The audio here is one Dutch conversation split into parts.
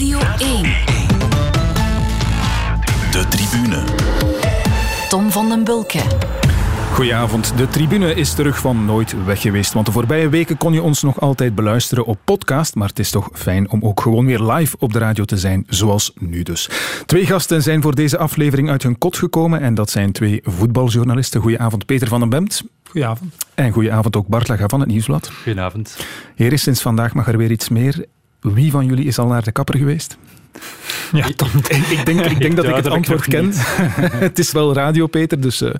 Radio 1. De tribune. Tom van den Bulke. Goedenavond. De tribune is terug van nooit weg geweest. Want de voorbije weken kon je ons nog altijd beluisteren op podcast. Maar het is toch fijn om ook gewoon weer live op de radio te zijn, zoals nu dus. Twee gasten zijn voor deze aflevering uit hun kot gekomen. En dat zijn twee voetbaljournalisten. Goedenavond, Peter van den Bemt. Goedenavond. En goedenavond ook Bart Laga van het Nieuwsblad. Goedenavond. Hier is sinds vandaag mag er weer iets meer. Wie van jullie is al naar de kapper geweest? Ja, Tom. Ik denk, ik denk dat ik het antwoord ken. het is wel radio, Peter, dus uh,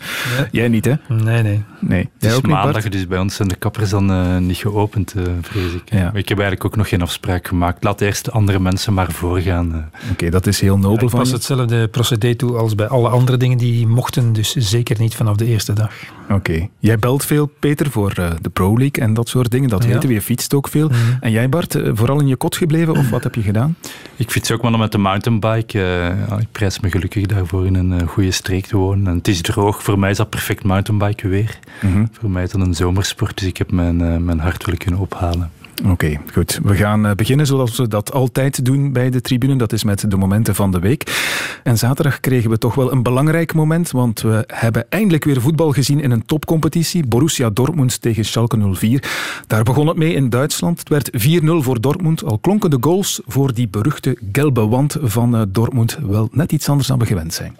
jij niet, hè? Nee, nee. nee. Het is maandag, dus bij ons zijn de kappers dan uh, niet geopend, uh, vrees ik. Ja. Maar ik heb eigenlijk ook nog geen afspraak gemaakt. Laat eerst de andere mensen maar voorgaan. Oké, okay, dat is heel nobel ja, ik van pas je. hetzelfde procedé toe als bij alle andere dingen die mochten, dus zeker niet vanaf de eerste dag. Oké. Okay. Jij belt veel, Peter, voor de Pro League en dat soort dingen. Dat Ja. weten we. Je fietst ook veel. Mhm. En jij, Bart, vooral in je kot gebleven of wat heb je gedaan? Ik fiets ook maar met de mountainbike. Uh, ja, ik prijs me gelukkig daarvoor in een uh, goede streek te wonen. En het is droog. Voor mij is dat perfect mountainbike weer. Mhm. Voor mij is dat een zomersport, dus ik heb mijn, uh, mijn hart willen kunnen ophalen. Oké, goed. We gaan uh, beginnen zoals we dat altijd doen bij de tribune. Dat is met de momenten van de week. En zaterdag kregen we toch wel een belangrijk moment, want we hebben eindelijk weer voetbal gezien in een topcompetitie. Borussia Dortmund tegen Schalke 04. Daar begon het mee in Duitsland. Het werd 4-0 voor Dortmund. Al klonken de goals voor die beruchte gelbe wand van uh, Dortmund wel net iets anders dan we gewend zijn.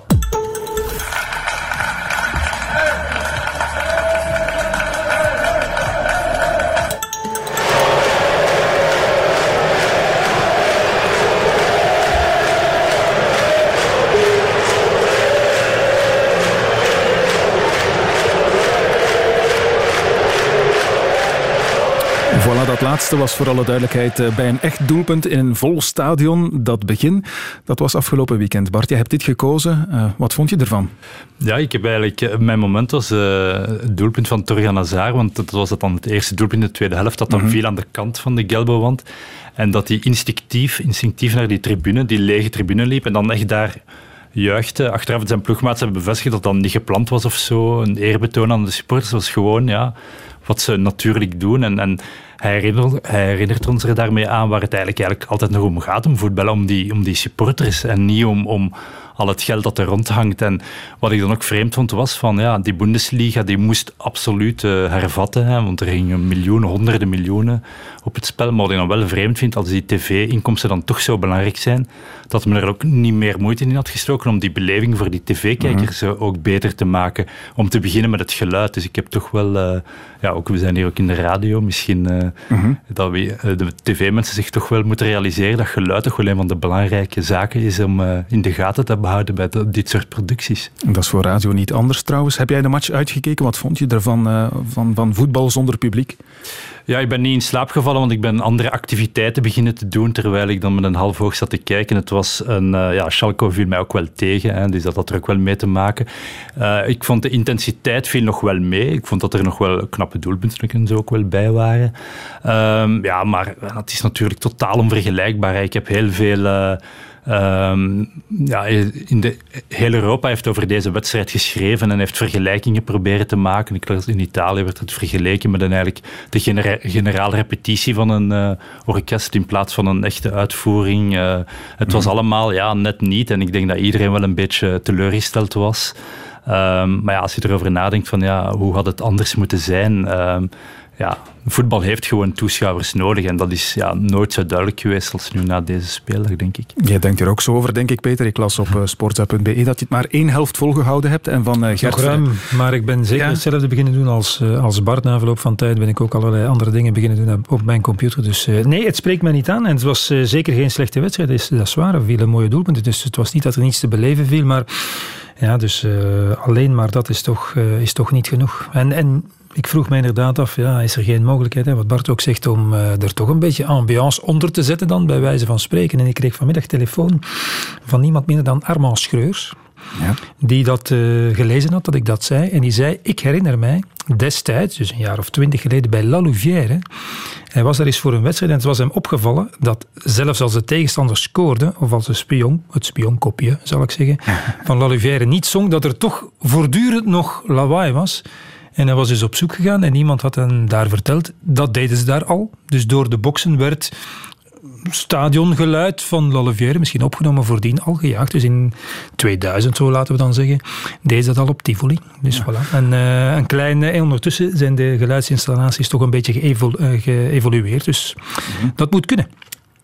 Laatste was voor alle duidelijkheid bij een echt doelpunt in een vol stadion. Dat begin, dat was afgelopen weekend. Bart, jij hebt dit gekozen. Uh, wat vond je ervan? Ja, ik heb eigenlijk... Mijn moment was uh, het doelpunt van Torgan Hazard, want dat was dan het eerste doelpunt in de tweede helft, dat dan Mhm. viel aan de kant van de Gelbewand. En dat hij instinctief, instinctief naar die tribune, die lege tribune liep en dan echt daar juichte. Achteraf zijn ploegmaats hebben bevestigd dat dat niet gepland was of zo. Een eerbetoon aan de supporters was gewoon ja, wat ze natuurlijk doen. En, en hij, herinnert, hij herinnert ons er daarmee aan waar het eigenlijk, eigenlijk altijd nog om gaat, om voetbal, om die, om die supporters en niet om, om al het geld dat er rondhangt. En wat ik dan ook vreemd vond was van ja, die Bundesliga die moest absoluut uh, hervatten, hè, want er gingen miljoenen, honderden miljoenen op het spel. Maar wat ik dan wel vreemd vind, als die tv-inkomsten dan toch zo belangrijk zijn, dat men er ook niet meer moeite in had gestoken om die beleving voor die tv-kijkers uh-huh. ook beter te maken. Om te beginnen met het geluid. Dus ik heb toch wel, uh, ja, ook we zijn hier ook in de radio, misschien uh-huh. dat we, eh, de tv-mensen zich toch wel moeten realiseren dat geluid toch wel een van de belangrijke zaken is om uh, in de gaten te behouden bij de, dit soort producties. Dat is voor radio niet anders trouwens. Heb jij de match uitgekeken? Wat vond je ervan van, van voetbal zonder publiek? Ja, ik ben niet in slaap gevallen, want ik ben andere activiteiten beginnen te doen terwijl ik dan met een half oog zat te kijken. Het was een, uh, ja, Schalke viel mij ook wel tegen, hè, dus dat had er ook wel mee te maken. Uh, ik vond de intensiteit viel nog wel mee. Ik vond dat er nog wel knappe doelpunten en zo ook wel bij waren. Um, ja, maar het is natuurlijk totaal onvergelijkbaar. Ik heb heel veel... Um, ja, in de, heel Europa heeft over deze wedstrijd geschreven en heeft vergelijkingen proberen te maken. Ik in Italië werd het vergeleken met een, eigenlijk de genera generale repetitie van een uh, orkest in plaats van een echte uitvoering. Uh, het was allemaal ja, net niet en ik denk dat iedereen wel een beetje teleurgesteld was. Um, maar ja, als je erover nadenkt van ja, hoe had het anders moeten zijn... Um, ja, voetbal heeft gewoon toeschouwers nodig. En dat is ja, nooit zo duidelijk geweest als nu na deze speeldag, denk ik. Jij denkt er ook zo over, denk ik, Peter. Ik las op uh, sportza.be dat je het maar één helft volgehouden hebt. En van uh, Gert... Nog ruim, maar ik ben zeker ja. hetzelfde beginnen doen als, uh, als Bart. Na verloop van tijd ben ik ook allerlei andere dingen beginnen doen op mijn computer. Dus nee, het spreekt mij niet aan. En het was zeker geen slechte wedstrijd. Dat is, dat is waar. Er vielen mooie doelpunten. Dus het was niet dat er niets te beleven viel, maar... Ja, dus alleen maar dat is toch, is toch niet genoeg. En... en ik vroeg me inderdaad af, ja, is er geen mogelijkheid, hè, wat Bart ook zegt, om uh, er toch een beetje ambiance onder te zetten dan, bij wijze van spreken. En ik kreeg vanmiddag telefoon van niemand minder dan Armand Schreurs, ja. die dat uh, gelezen had, dat ik dat zei. En die zei, ik herinner mij destijds, dus een jaar of twintig geleden, bij La Louvière, hij was daar eens voor een wedstrijd en het was hem opgevallen dat zelfs als de tegenstander scoorde, of als de spion, het spionkopje zal ik zeggen, van La Louvière niet zong, dat er toch voortdurend nog lawaai was. En hij was dus op zoek gegaan en iemand had hem daar verteld. Dat deden ze daar al. Dus door de boksen werd stadiongeluid van Lollivière, misschien opgenomen voordien, al gejaagd. Dus in 2000, zo laten we dan zeggen, deed dat al op Tivoli. Dus voilà. En uh, een klein, en ondertussen zijn de geluidsinstallaties toch een beetje geëvolueerd. Dus mhm. dat moet kunnen.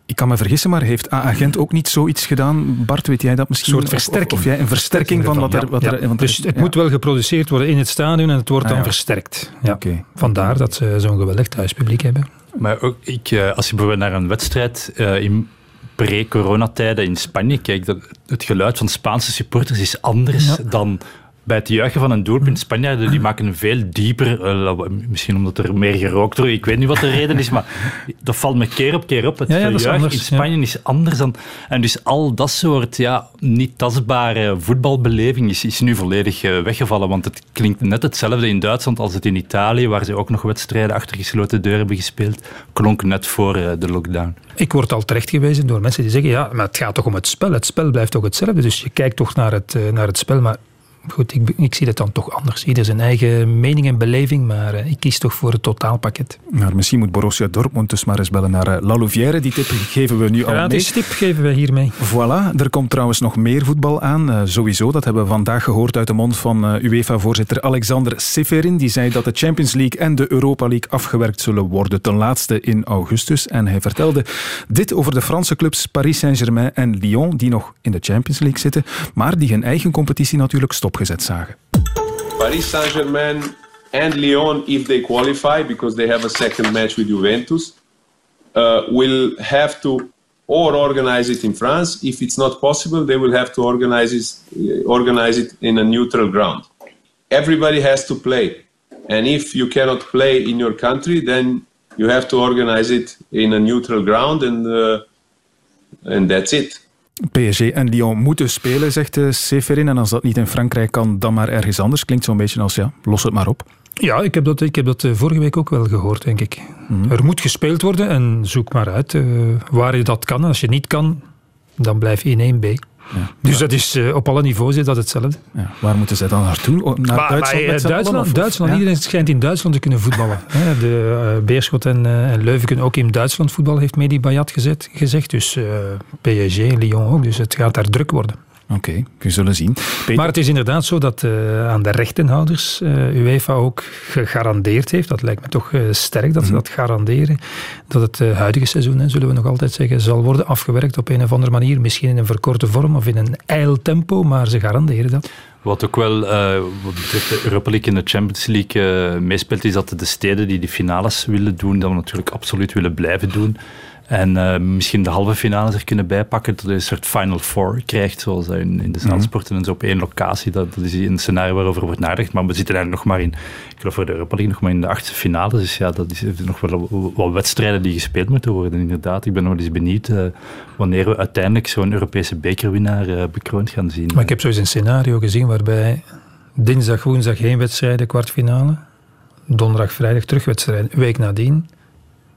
Ik kan me vergissen, maar heeft A-agent ook niet zoiets gedaan? Bart, weet jij dat misschien? Een soort versterking. Of, jij een versterking van wat er... Wat er want dus het moet wel geproduceerd worden in het stadion en het wordt ah, dan versterkt. Ja. Vandaar dat ze zo'n geweldig thuispubliek hebben. Maar ook, ik, eh, als je bijvoorbeeld naar een wedstrijd uh, in pre-coronatijden in Spanje kijkt, het geluid van Spaanse supporters is anders dan bij het juichen van een doelpunt, Spanjaarden die maken een veel dieper, uh, misschien omdat er meer gerookt wordt, ik weet niet wat de reden is, maar dat valt me keer op keer op. Het ja, ja, in Spanje is anders dan... En dus al dat soort ja, niet tastbare voetbalbeleving is, is nu volledig uh, weggevallen, want het klinkt net hetzelfde in Duitsland als het in Italië, waar ze ook nog wedstrijden achter gesloten deuren hebben gespeeld, klonk net voor uh, de lockdown. Ik word al terecht gewezen door mensen die zeggen, ja, maar het gaat toch om het spel. Het spel blijft toch hetzelfde, dus je kijkt toch naar het, naar het spel, maar goed, ik, ik, zie het dan toch anders. Ieder zijn eigen mening en beleving, maar uh, ik kies toch voor het totaalpakket. Maar misschien moet Borussia Dortmund dus maar eens bellen naar uh, La Louvière. Die tip geven we nu al mee. Die tip geven we hiermee. Voilà, er komt trouwens nog meer voetbal aan. Uh, sowieso, dat hebben we vandaag gehoord uit de mond van UEFA-voorzitter Alexander Seferin. Die zei dat de Champions League en de Europa League afgewerkt zullen worden. Ten laatste in augustus. En hij vertelde dit over de Franse clubs Paris Saint-Germain en Lyon, die nog in de Champions League zitten, maar die hun eigen competitie natuurlijk stoppen Paris Saint-Germain and Lyon, if they qualify, because they have a second match with Juventus, uh, will have to or organize it in France. If it's not possible, they will have to organize it, uh, organize it in a neutral ground. Everybody has to play. And if you cannot play in your country, then you have to organize it in a neutral ground, and, uh, and that's it. PSG en Lyon moeten spelen, zegt Seferin. En als dat niet in Frankrijk kan, dan maar ergens anders. Klinkt zo'n beetje als, ja, los het maar op. Ja, ik heb dat, ik heb dat eh, vorige week ook wel gehoord, denk ik. Mhm. Er moet gespeeld worden en zoek maar uit uh, waar je dat kan. Als je niet kan, dan blijf je in 1B. Ja. Dus dat is uh, op alle niveaus is dat hetzelfde. Ja. Waar moeten ze dan naartoe? Naar maar, Duitsland? Maar, Duitsland, Duitsland iedereen schijnt in Duitsland te kunnen voetballen. de uh, Beerschot en, en, Leuven kunnen ook in Duitsland voetballen, heeft Medi Bayat gezet, gezegd. Dus PSG, Lyon ook. Dus het gaat daar druk worden. Oké, we zullen zien. Maar het is inderdaad zo dat uh, aan de rechtenhouders uh, UEFA ook gegarandeerd heeft, dat lijkt me toch uh, sterk dat ze mhm. dat garanderen, dat het huidige seizoen, hè, zullen we nog altijd zeggen, zal worden afgewerkt op een of andere manier. Misschien in een verkorte vorm of in een eiltempo, maar ze garanderen dat. Wat ook wel, wat betreft de Europa League en de Champions League meespeelt, is dat de steden die de finales willen doen, dat we natuurlijk absoluut willen blijven doen. En uh, misschien de halve finales er kunnen bijpakken, dat je een soort Final Four krijgt, zoals in, in de mhm. zaalsporten en zo op één locatie. Dat, dat, is een scenario waarover wordt nagedacht. Maar we zitten eigenlijk nog maar in, ik geloof voor de Europa League, nog maar in de achtste finale. Dus ja, dat is nog wel wat wedstrijden die gespeeld moeten worden, inderdaad. Ik ben nog eens benieuwd uh, wanneer we uiteindelijk zo'n Europese bekerwinnaar uh, bekroond gaan zien. Maar ik heb zo eens een scenario gezien waarbij dinsdag, woensdag geen wedstrijden, kwartfinale. Donderdag, vrijdag terugwedstrijd. Week nadien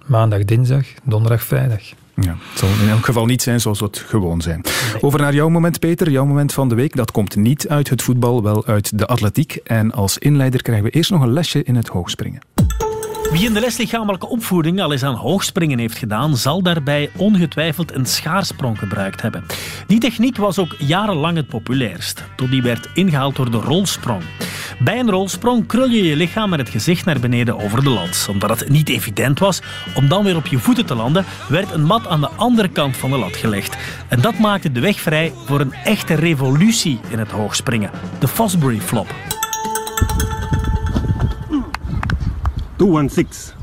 maandag, dinsdag, donderdag, vrijdag. Ja, het zal in elk geval niet zijn zoals we het gewoon zijn. Over naar jouw moment, Peter. Jouw moment van de week. Dat komt niet uit het voetbal, wel uit de atletiek. En als inleider krijgen we eerst nog een lesje in het hoogspringen. Wie in de les lichamelijke opvoeding al eens aan hoogspringen heeft gedaan, zal daarbij ongetwijfeld een schaarsprong gebruikt hebben. Die techniek was ook jarenlang het populairst, tot die werd ingehaald door de rolsprong. Bij een rolsprong krul je je lichaam met het gezicht naar beneden over de lans. Omdat het niet evident was om dan weer op je voeten te landen, werd een mat aan de andere kant van de lat gelegd. En dat maakte de weg vrij voor een echte revolutie in het hoogspringen, de Fosbury Flop. 216.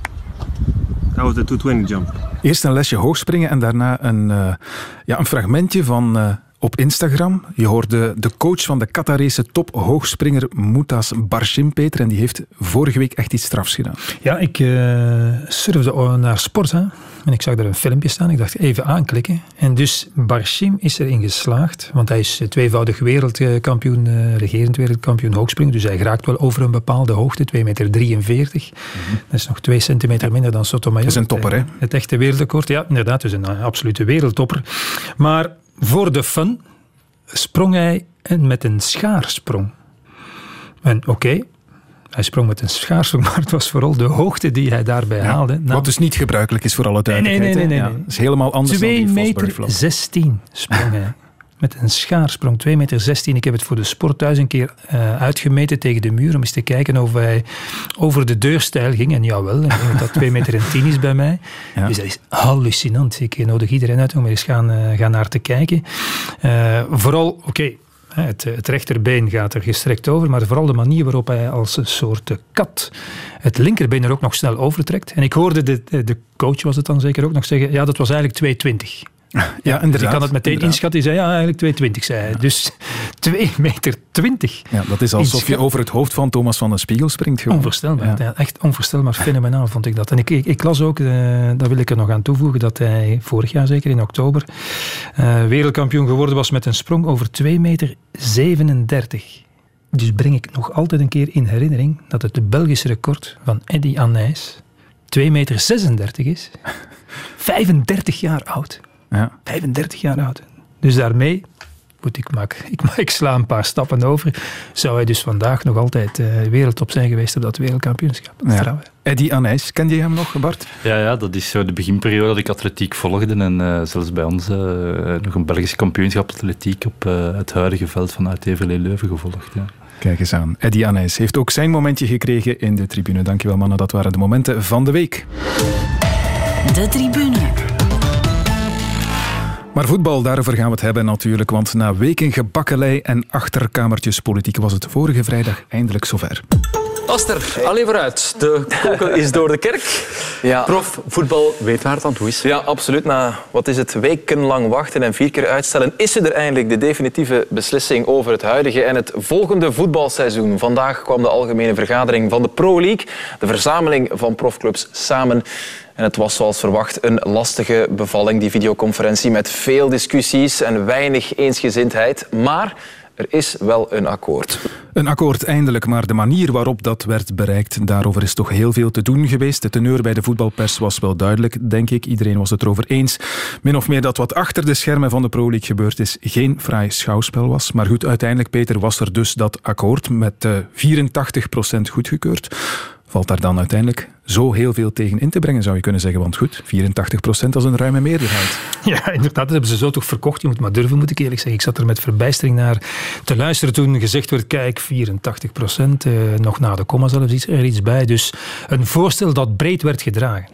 Dat was de 220 jump. Eerst een lesje hoogspringen en daarna een, uh, ja, een fragmentje van uh, op Instagram. Je hoorde de coach van de Qatarese top hoogspringer Moutas Barshim, Peter. En die heeft vorige week echt iets strafs gedaan. Ja, ik uh, surfde naar sport hè, en ik zag daar een filmpje staan. Ik dacht even aanklikken. En dus Barshim is erin geslaagd, want hij is tweevoudig wereldkampioen, uh, regerend wereldkampioen hoogspringen. Dus hij raakt wel over een bepaalde hoogte, 2,43 meter. 43. Dat is nog 2 centimeter minder dan Sotomayor. Dat is een topper, hè? Het echte wereldrecord, ja, inderdaad. Dus een absolute wereldtopper. Maar voor de fun sprong hij met een schaarsprong. En oké, Hij sprong met een schaarsprong, maar het was vooral de hoogte die hij daarbij haalde. Wat dus niet gebruikelijk is voor alle duidelijkheid. Nee, nee, nee. nee, nee. is helemaal anders 2 dan die meter 16 sprong hij. Met een schaarsprong, 2 meter 16. Ik heb het voor de sport thuis een keer uh, uitgemeten tegen de muur om eens te kijken of hij over de deurstijl ging. En jawel, ik denk dat dat 2 meter en 10 is bij mij. Ja. Dus dat is hallucinant. Ik nodig iedereen uit om er eens gaan, uh, gaan naar te kijken. Uh, vooral, oké, okay, het, het, rechterbeen gaat er gestrekt over, maar vooral de manier waarop hij als een soort kat het linkerbeen er ook nog snel overtrekt. En ik hoorde de, de coach, was het dan zeker ook nog zeggen, ja, dat was eigenlijk 220. Ja, inderdaad. Ik kan het meteen inschatten. Die zei ja, eigenlijk 220 zei hij. Dus 2 meter 20. Ja, dat is alsof je over het hoofd van Thomas van den Spiegel springt. Gewoon. Onvoorstelbaar. Ja. echt onvoorstelbaar fenomenaal vond ik dat. En ik, ik, ik las ook, uh, daar wil ik er nog aan toevoegen, dat hij vorig jaar zeker in oktober uh, wereldkampioen geworden was met een sprong over 2 meter 37. Dus breng ik nog altijd een keer in herinnering dat het Belgische record van Eddy Anijs 2 meter 36 is. 35 jaar oud. Ja. 35 jaar oud. Dus daarmee, goed, ik, maak, ik, ik sla een paar stappen over, zou hij dus vandaag nog altijd uh, wereldtop zijn geweest op dat wereldkampioenschap. Ja. Eddie Anijs, kende je hem nog, Bart? Ja, ja, dat is zo de beginperiode dat ik atletiek volgde. En uh, zelfs bij ons uh, nog een Belgisch kampioenschap atletiek op het huidige veld van Uitheverlee Leuven gevolgd. Ja. Kijk eens aan. Eddie Anijs heeft ook zijn momentje gekregen in de tribune. Dankjewel mannen, dat waren de momenten van de week. De tribune. Maar voetbal, daarover gaan we het hebben natuurlijk. Want na weken gebakkelei en achterkamertjespolitiek was het vorige vrijdag eindelijk zover. Aster, alleen vooruit. De kokel is door de kerk. Ja. Prof, voetbal weet waar het aan toe is. Ja, absoluut. Na wat is het, wekenlang wachten en vier keer uitstellen, is er eindelijk de definitieve beslissing over het huidige en het volgende voetbalseizoen. Vandaag kwam de algemene vergadering van de Pro League, de verzameling van profclubs samen. En het was zoals verwacht een lastige bevalling, die videoconferentie, met veel discussies en weinig eensgezindheid. Maar er is wel een akkoord. Een akkoord eindelijk, maar de manier waarop dat werd bereikt, daarover is toch heel veel te doen geweest. De teneur bij de voetbalpers was wel duidelijk, denk ik. Iedereen was het erover eens. Min of meer dat wat achter de schermen van de Pro League gebeurd is, geen fraai schouwspel was. Maar goed, uiteindelijk, Peter, was er dus dat akkoord met 84% goedgekeurd. Valt daar dan uiteindelijk zo heel veel tegen in te brengen, zou je kunnen zeggen. Want goed, 84% als een ruime meerderheid. Ja, inderdaad, dat hebben ze zo toch verkocht. Je moet maar durven, moet ik eerlijk zeggen. Ik zat er met verbijstering naar te luisteren toen gezegd werd, kijk, 84%, eh, nog na de komma zelfs iets, er iets bij. Dus een voorstel dat breed werd gedragen.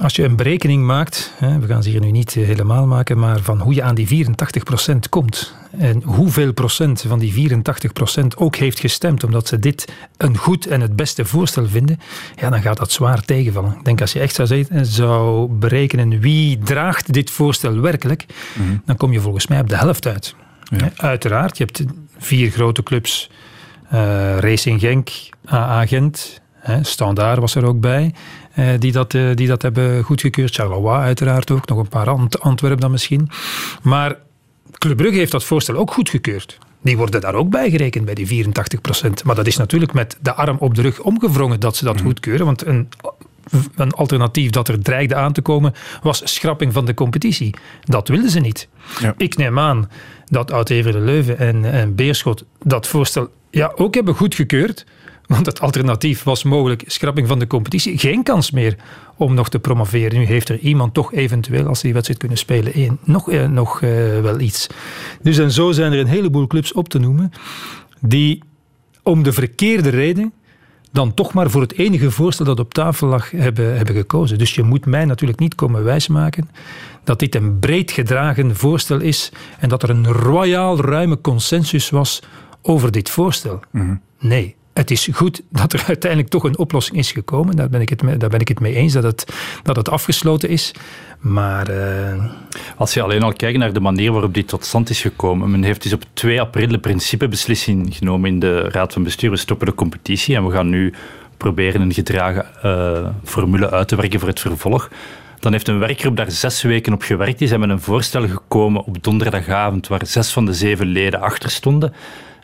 Als je een berekening maakt, we gaan ze hier nu niet eh, helemaal maken, maar van hoe je aan die 84% komt en hoeveel procent van die 84% ook heeft gestemd omdat ze dit een goed en het beste voorstel vinden, ja, dan gaat dat zwaar tegenvallen. Ik denk als je echt zou, zou berekenen wie draagt dit voorstel werkelijk, mm dan kom je volgens mij op de helft uit. Ja. Uiteraard, je hebt vier grote clubs, uh, Racing Genk, AA Gent, Standaard was er ook bij. Eh, die, dat, eh, die dat hebben goedgekeurd. Charleroi uiteraard ook, nog een paar Ant Antwerpen dan misschien. Maar Club Brugge heeft dat voorstel ook goedgekeurd. Die worden daar ook bij gerekend bij die 84 procent. Maar dat is natuurlijk met de arm op de rug omgevrongen dat ze dat mhm. goedkeuren. Want een, een alternatief dat er dreigde aan te komen was schrapping van de competitie. Dat wilden ze niet. Ja. Ik neem aan dat oud de Leuven en, en Beerschot dat voorstel ja, ook hebben goedgekeurd. Want het alternatief was mogelijk schrapping van de competitie. Geen kans meer om nog te promoveren. Nu heeft er iemand toch eventueel, als die wedstrijd kunnen spelen, één, nog, eh, nog eh, wel iets. Dus en zo zijn er een heleboel clubs op te noemen die om de verkeerde reden dan toch maar voor het enige voorstel dat op tafel lag hebben, hebben gekozen. Dus je moet mij natuurlijk niet komen wijsmaken dat dit een breed gedragen voorstel is en dat er een royaal ruime consensus was over dit voorstel. Mhm. Nee, het is goed dat er uiteindelijk toch een oplossing is gekomen. Daar ben ik het mee, daar ben ik het mee eens, dat het, dat het afgesloten is. Maar... Uh... Als je alleen al kijkt naar de manier waarop dit tot stand is gekomen. Men heeft dus op 2 april de principebeslissing genomen in de Raad van Bestuur. We stoppen de competitie en we gaan nu proberen een gedragen uh, formule uit te werken voor het vervolg. Dan heeft een werkgroep daar zes weken op gewerkt. Die zijn met een voorstel gekomen op donderdagavond waar zes van de zeven leden achter stonden.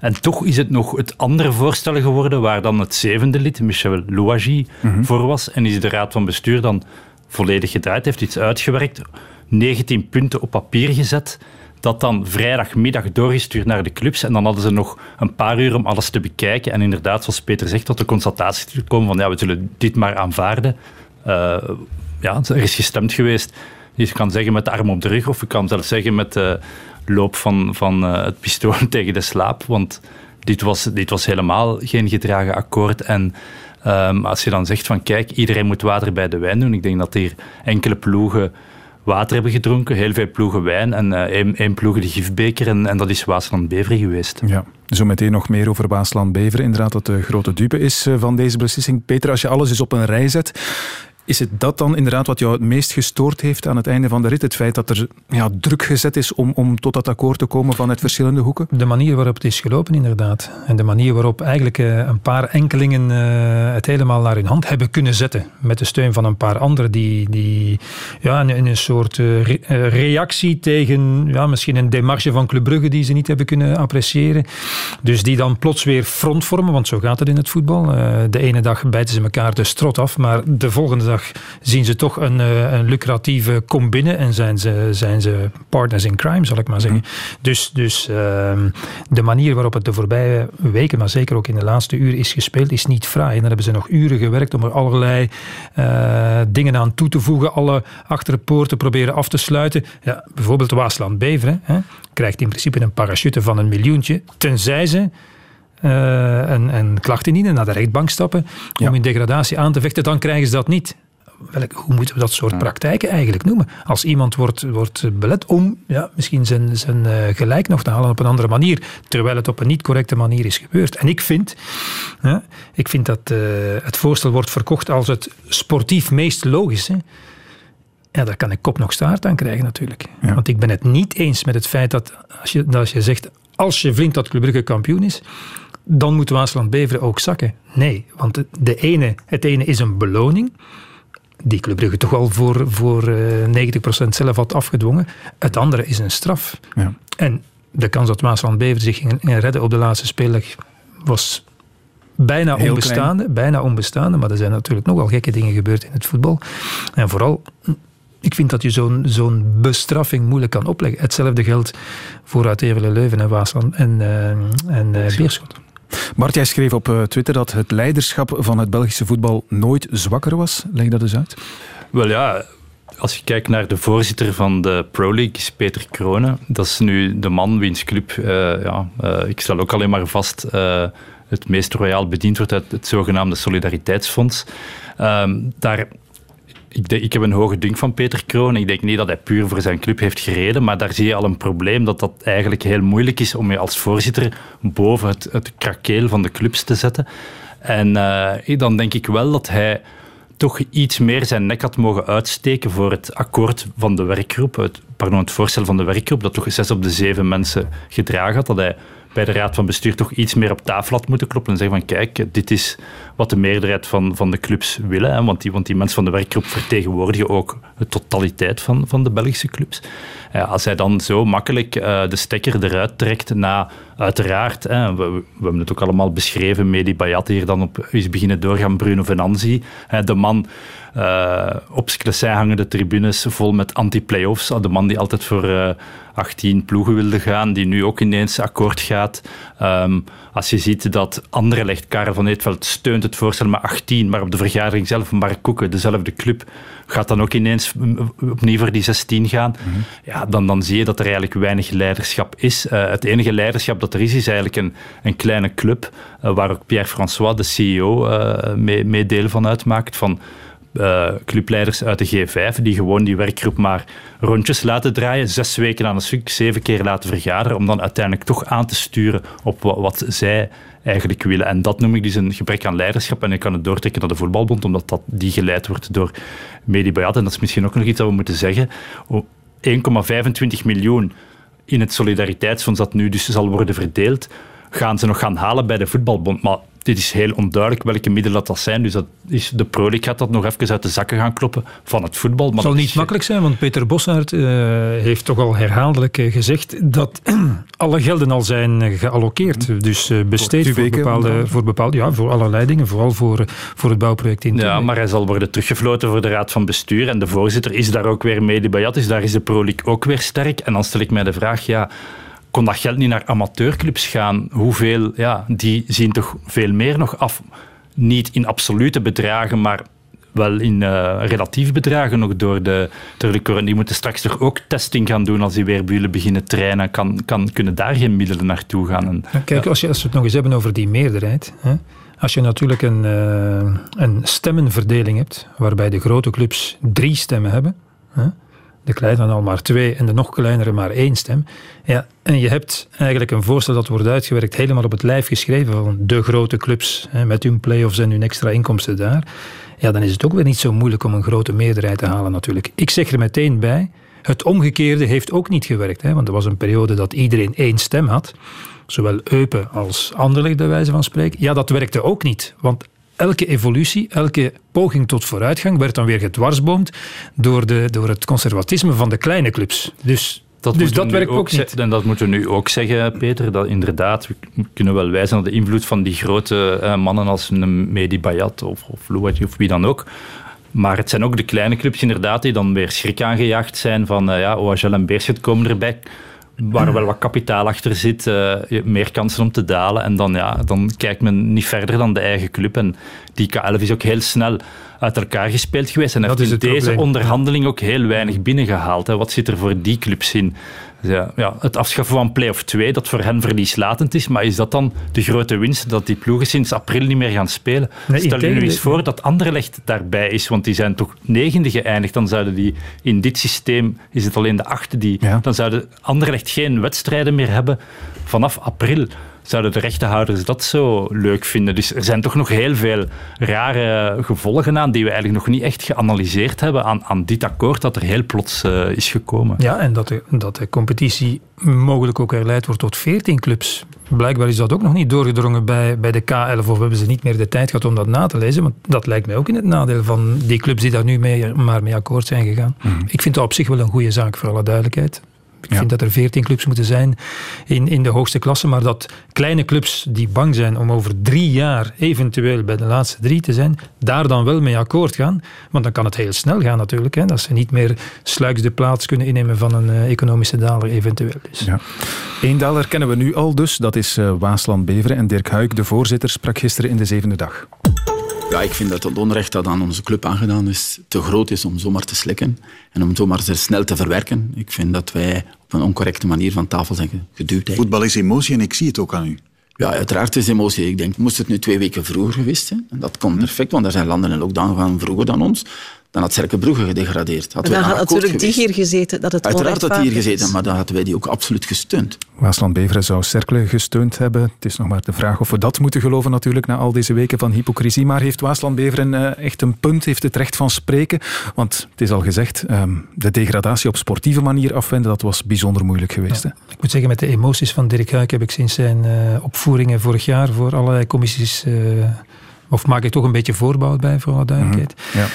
En toch is het nog het andere voorstel geworden, waar dan het zevende lid, Michel Louagie, mhm. voor was. En is de Raad van Bestuur dan volledig gedraaid, heeft iets uitgewerkt, 19 punten op papier gezet, dat dan vrijdagmiddag doorgestuurd naar de clubs. En dan hadden ze nog een paar uur om alles te bekijken. En inderdaad, zoals Peter zegt, tot de constatatie te komen van ja, we zullen dit maar aanvaarden. Uh, ja, er is gestemd geweest. Je kan zeggen met de arm op de rug, of je kan zelfs zeggen met de loop van, van uh, het pistool tegen de slaap. Want dit was, dit was helemaal geen gedragen akkoord. En um, als je dan zegt van kijk, iedereen moet water bij de wijn doen. Ik denk dat hier enkele ploegen water hebben gedronken, heel veel ploegen wijn en uh, één, één ploegen de gifbeker en, dat is Waasland-Beveren geweest. Ja, zo meteen nog meer over Waasland-Beveren. Inderdaad, dat de grote dupe is eh, van deze beslissing. Peter, als je alles eens op een rij zet, is het dat dan inderdaad wat jou het meest gestoord heeft aan het einde van de rit? Het feit dat er ja, druk gezet is om, om tot dat akkoord te komen vanuit verschillende hoeken? De manier waarop het is gelopen, inderdaad. En de manier waarop eigenlijk eh, een paar enkelingen uh, het helemaal naar hun hand hebben kunnen zetten. Met de steun van een paar anderen die, die ja, in, een soort uh, reactie tegen ja, misschien een demarche van Club Brugge die ze niet hebben kunnen appreciëren. Dus die dan plots weer front vormen, want zo gaat het in het voetbal. de ene dag bijten ze elkaar de strot af, maar de volgende dag zien ze toch een, eh, een lucratieve combine en zijn ze, zijn ze partners in crime, zal ik maar zeggen. Mhm. Dus, dus ehm, de manier waarop het de voorbije weken, maar zeker ook in de laatste uur is gespeeld, is niet fraai. En dan hebben ze nog uren gewerkt om er allerlei uh, dingen aan toe te voegen, alle achterpoorten proberen af te sluiten. Ja, bijvoorbeeld Waasland Beveren hè, krijgt in principe een parachute van een miljoentje, tenzij ze uh, en, en klachten indienen, naar de rechtbank stappen om ja. in degradatie aan te vechten, dan krijgen ze dat niet. Welk, hoe moeten we dat soort praktijken eigenlijk noemen? Als iemand wordt, wordt belet om ja, misschien zijn, zijn uh, gelijk nog te halen op een andere manier, terwijl het op een niet correcte manier is gebeurd. En ik vind, ja, ik vind dat uh, het voorstel wordt verkocht als het sportief meest logische. Ja, daar kan ik kop nog staart aan krijgen natuurlijk. Ja. Want ik ben het niet eens met het feit dat als je, dat als je zegt, als je vindt dat Club Brugge kampioen is, dan moet Waasland-Beveren ook zakken. Nee, want de ene, het ene is een beloning die Club Brugge toch al voor, voor 90% eh, zelf had afgedwongen. Het andere is een straf. Ja. En de kans dat Waasland-Beveren zich ging redden op de laatste speeldag was bijna onbestaande, bijna onbestaande. Maar er zijn natuurlijk nogal gekke dingen gebeurd in het voetbal. En vooral ik vind dat je zo'n zo'n bestraffing moeilijk kan opleggen. Hetzelfde geldt voor uit Leuven en Waasland en, uh, en uh, Beerschot. Bart, jij schreef op eh, Twitter dat het leiderschap van het Belgische voetbal nooit zwakker was. Leg dat eens uit. Wel ja, als je kijkt naar de voorzitter van de Pro League, is Peter Kronen. Dat is nu de man wiens club, uh, ja, uh, ik stel ook alleen maar vast, het meest royaal bediend wordt uit het zogenaamde Solidariteitsfonds. Ehm, daar ik, ik, heb een hoge dunk van Peter Kroon. Ik denk niet dat hij puur voor zijn club heeft gereden, maar daar zie je al een probleem dat dat eigenlijk heel moeilijk is om je als voorzitter boven het, het krakeel van de clubs te zetten. En uh, dan denk ik wel dat hij toch iets meer zijn nek had mogen uitsteken voor het akkoord van de werkgroep, het, pardon, het voorstel van de werkgroep, dat toch zes op de zeven mensen gedragen had, dat hij bij de raad van bestuur toch iets meer op tafel had moeten kloppen en zeggen van kijk, dit is wat de meerderheid van, van de clubs willen. Hè, want, die, want die mensen van de werkgroep vertegenwoordigen ook de totaliteit van, van de Belgische clubs. Ja, als hij dan zo makkelijk uh, de stekker eruit trekt na, uiteraard, hè, we, hebben het ook allemaal beschreven, Medi Bayat hier dan op is beginnen doorgaan, Bruno Venanzi, hè, de man uh, op Sclessin hangen de tribunes vol met anti-playoffs. De man die altijd voor uh, eh, 18 ploegen wilde gaan, die nu ook ineens akkoord gaat. Um, als je ziet dat Anderlecht, Karel van Eetveld, steunt het voorstel met 18, maar op de vergadering zelf, Mark Koeken, dezelfde club, gaat dan ook ineens opnieuw voor die 16 gaan. Mm -hmm. Ja, dan, dan zie je dat er eigenlijk weinig leiderschap is. Uh, het enige leiderschap dat er is, is eigenlijk een, een kleine club, waar ook Pierre-François, de CEO, mee, mee deel van uitmaakt. Van, uh, clubleiders uit de G5 die gewoon die werkgroep maar rondjes laten draaien, zes weken aan een stuk, zeven keer laten vergaderen, om dan uiteindelijk toch aan te sturen op wat, wat zij eigenlijk willen. En dat noem ik dus een gebrek aan leiderschap. En ik kan het doortrekken naar de voetbalbond, omdat dat, die geleid wordt door Medi. En dat is misschien ook nog iets dat we moeten zeggen. 1,25 miljoen in het solidariteitsfonds dat nu dus zal worden verdeeld, gaan ze nog gaan halen bij de voetbalbond. Maar dit is heel onduidelijk welke middelen dat zijn. Dus dat is, de Pro League gaat dat nog even uit de zakken gaan kloppen van het voetbal. Het zal niet makkelijk zijn, want Peter Bossaert uh, heeft toch al herhaaldelijk eh, gezegd dat alle gelden al zijn eh, geallokeerd. Dus uh, besteed voor, bepaalde, voor bepaalde, ja, voor allerlei dingen, vooral voor, voor het bouwproject in. Ja, maar hij zal worden teruggefloten voor de Raad van Bestuur en de voorzitter is daar ook weer mee, Bayat, dus daar is de Pro League ook weer sterk. En dan stel ik mij de vraag, ja kon dat geld niet naar amateurclubs gaan? Hoeveel, ja, die zien toch veel meer nog af. Niet in absolute bedragen, maar wel in uh, relatief bedragen nog door de, door de corona. Die moeten straks toch ook testing gaan doen als die weer bij beginnen trainen. Kan, kan, kunnen daar geen middelen naartoe gaan? En, kijk, als, je, als we het nog eens hebben over die meerderheid. Hè, als je natuurlijk een, uh, een stemmenverdeling hebt, waarbij de grote clubs drie stemmen hebben. Hè, de kleine al maar twee en de nog kleinere maar één stem. Ja, en je hebt eigenlijk een voorstel dat wordt uitgewerkt, helemaal op het lijf geschreven van de grote clubs, hè, met hun play-offs en hun extra inkomsten daar. Ja, dan is het ook weer niet zo moeilijk om een grote meerderheid te halen natuurlijk. Ik zeg er meteen bij, het omgekeerde heeft ook niet gewerkt. Hè, want er was een periode dat iedereen één stem had. Zowel Eupen als Anderlecht, bij wijze van spreken. Ja, dat werkte ook niet. Want elke evolutie, elke poging tot vooruitgang werd dan weer gedwarsboomd door, de, door het conservatisme van de kleine clubs. Dus dat dus dat werkt ook, niet. En dat moeten we nu ook zeggen, Peter, dat inderdaad, we kunnen wel wijzen naar de invloed van die grote eh, mannen als een Medi Bayat of, of of wie dan ook. Maar het zijn ook de kleine clubs inderdaad die dan weer schrik aangejaagd zijn van uh, ja, OHL en Beerschot komen erbij waar wel wat kapitaal achter zit, uh, meer kansen om te dalen. En dan, ja, dan kijkt men niet verder dan de eigen club. En die K11 is ook heel snel uit elkaar gespeeld geweest. En heeft in deze onderhandeling ook heel weinig binnengehaald. Hè. Wat zit er voor die clubs in? Ja, ja, het afschaffen van play-off 2, dat voor hen verlieslatend is. Maar is dat dan de grote winst dat die ploegen sinds april niet meer gaan spelen? Stel je nu eens voor dat Anderlecht daarbij is, want die zijn toch negende geëindigd. Dan zouden die in dit systeem, is het alleen de achte die, dan zouden Anderlecht geen wedstrijden meer hebben vanaf april zouden de rechtenhouders dat zo leuk vinden. Dus er zijn toch nog heel veel rare gevolgen aan die we eigenlijk nog niet echt geanalyseerd hebben aan, aan dit akkoord dat er heel plots uh, is gekomen. Ja, en dat de, dat de competitie mogelijk ook herleid wordt tot 14 clubs. Blijkbaar is dat ook nog niet doorgedrongen bij, bij de K11 of hebben ze niet meer de tijd gehad om dat na te lezen. Want dat lijkt mij ook in het nadeel van die clubs die daar nu mee, maar mee akkoord zijn gegaan. Mm. Ik vind dat op zich wel een goede zaak, voor alle duidelijkheid. Ik vind dat er veertien clubs moeten zijn in, in de hoogste klasse, maar dat kleine clubs die bang zijn om over drie jaar eventueel bij de laatste drie te zijn, daar dan wel mee akkoord gaan. Want dan kan het heel snel gaan natuurlijk. Hè, dat ze niet meer sluiks de plaats kunnen innemen van een uh, economische daler eventueel. Dus. Ja. Eén daler kennen we nu al dus, dat is uh, Waasland Beveren. En Dirk Huik, de voorzitter, sprak gisteren in de zevende dag. Ja, ik vind dat het onrecht dat aan onze club aangedaan is te groot is om zomaar te slikken en om zomaar snel te verwerken. Ik vind dat wij op een oncorrecte manier van tafel zijn geduwd. Voetbal is emotie en ik zie het ook aan u. Ja, uiteraard is emotie. Ik denk, moest het nu twee weken vroeger geweest zijn, en dat komt perfect, want er zijn landen in lockdown gaan vroeger dan ons, dan had Cerke Brugge gedegradeerd. Had dan had natuurlijk die hier gezeten. Dat het Uiteraard had die hier gezeten, maar dan hadden wij die ook absoluut gesteund. Waasland Beveren zou Cercle gesteund hebben. Het is nog maar de vraag of we dat moeten geloven natuurlijk na al deze weken van hypocrisie. Maar heeft Waasland Beveren uh, echt een punt, heeft het recht van spreken? Want het is al gezegd, um, de degradatie op sportieve manier afwenden, dat was bijzonder moeilijk geweest. Ja. Ik moet zeggen, met de emoties van Dirk Huik heb ik sinds zijn uh, opvoeringen vorig jaar voor allerlei commissies... Uh, of maak ik toch een beetje voorbouw bij, voor alle duidelijkheid. Mm -hmm. ja.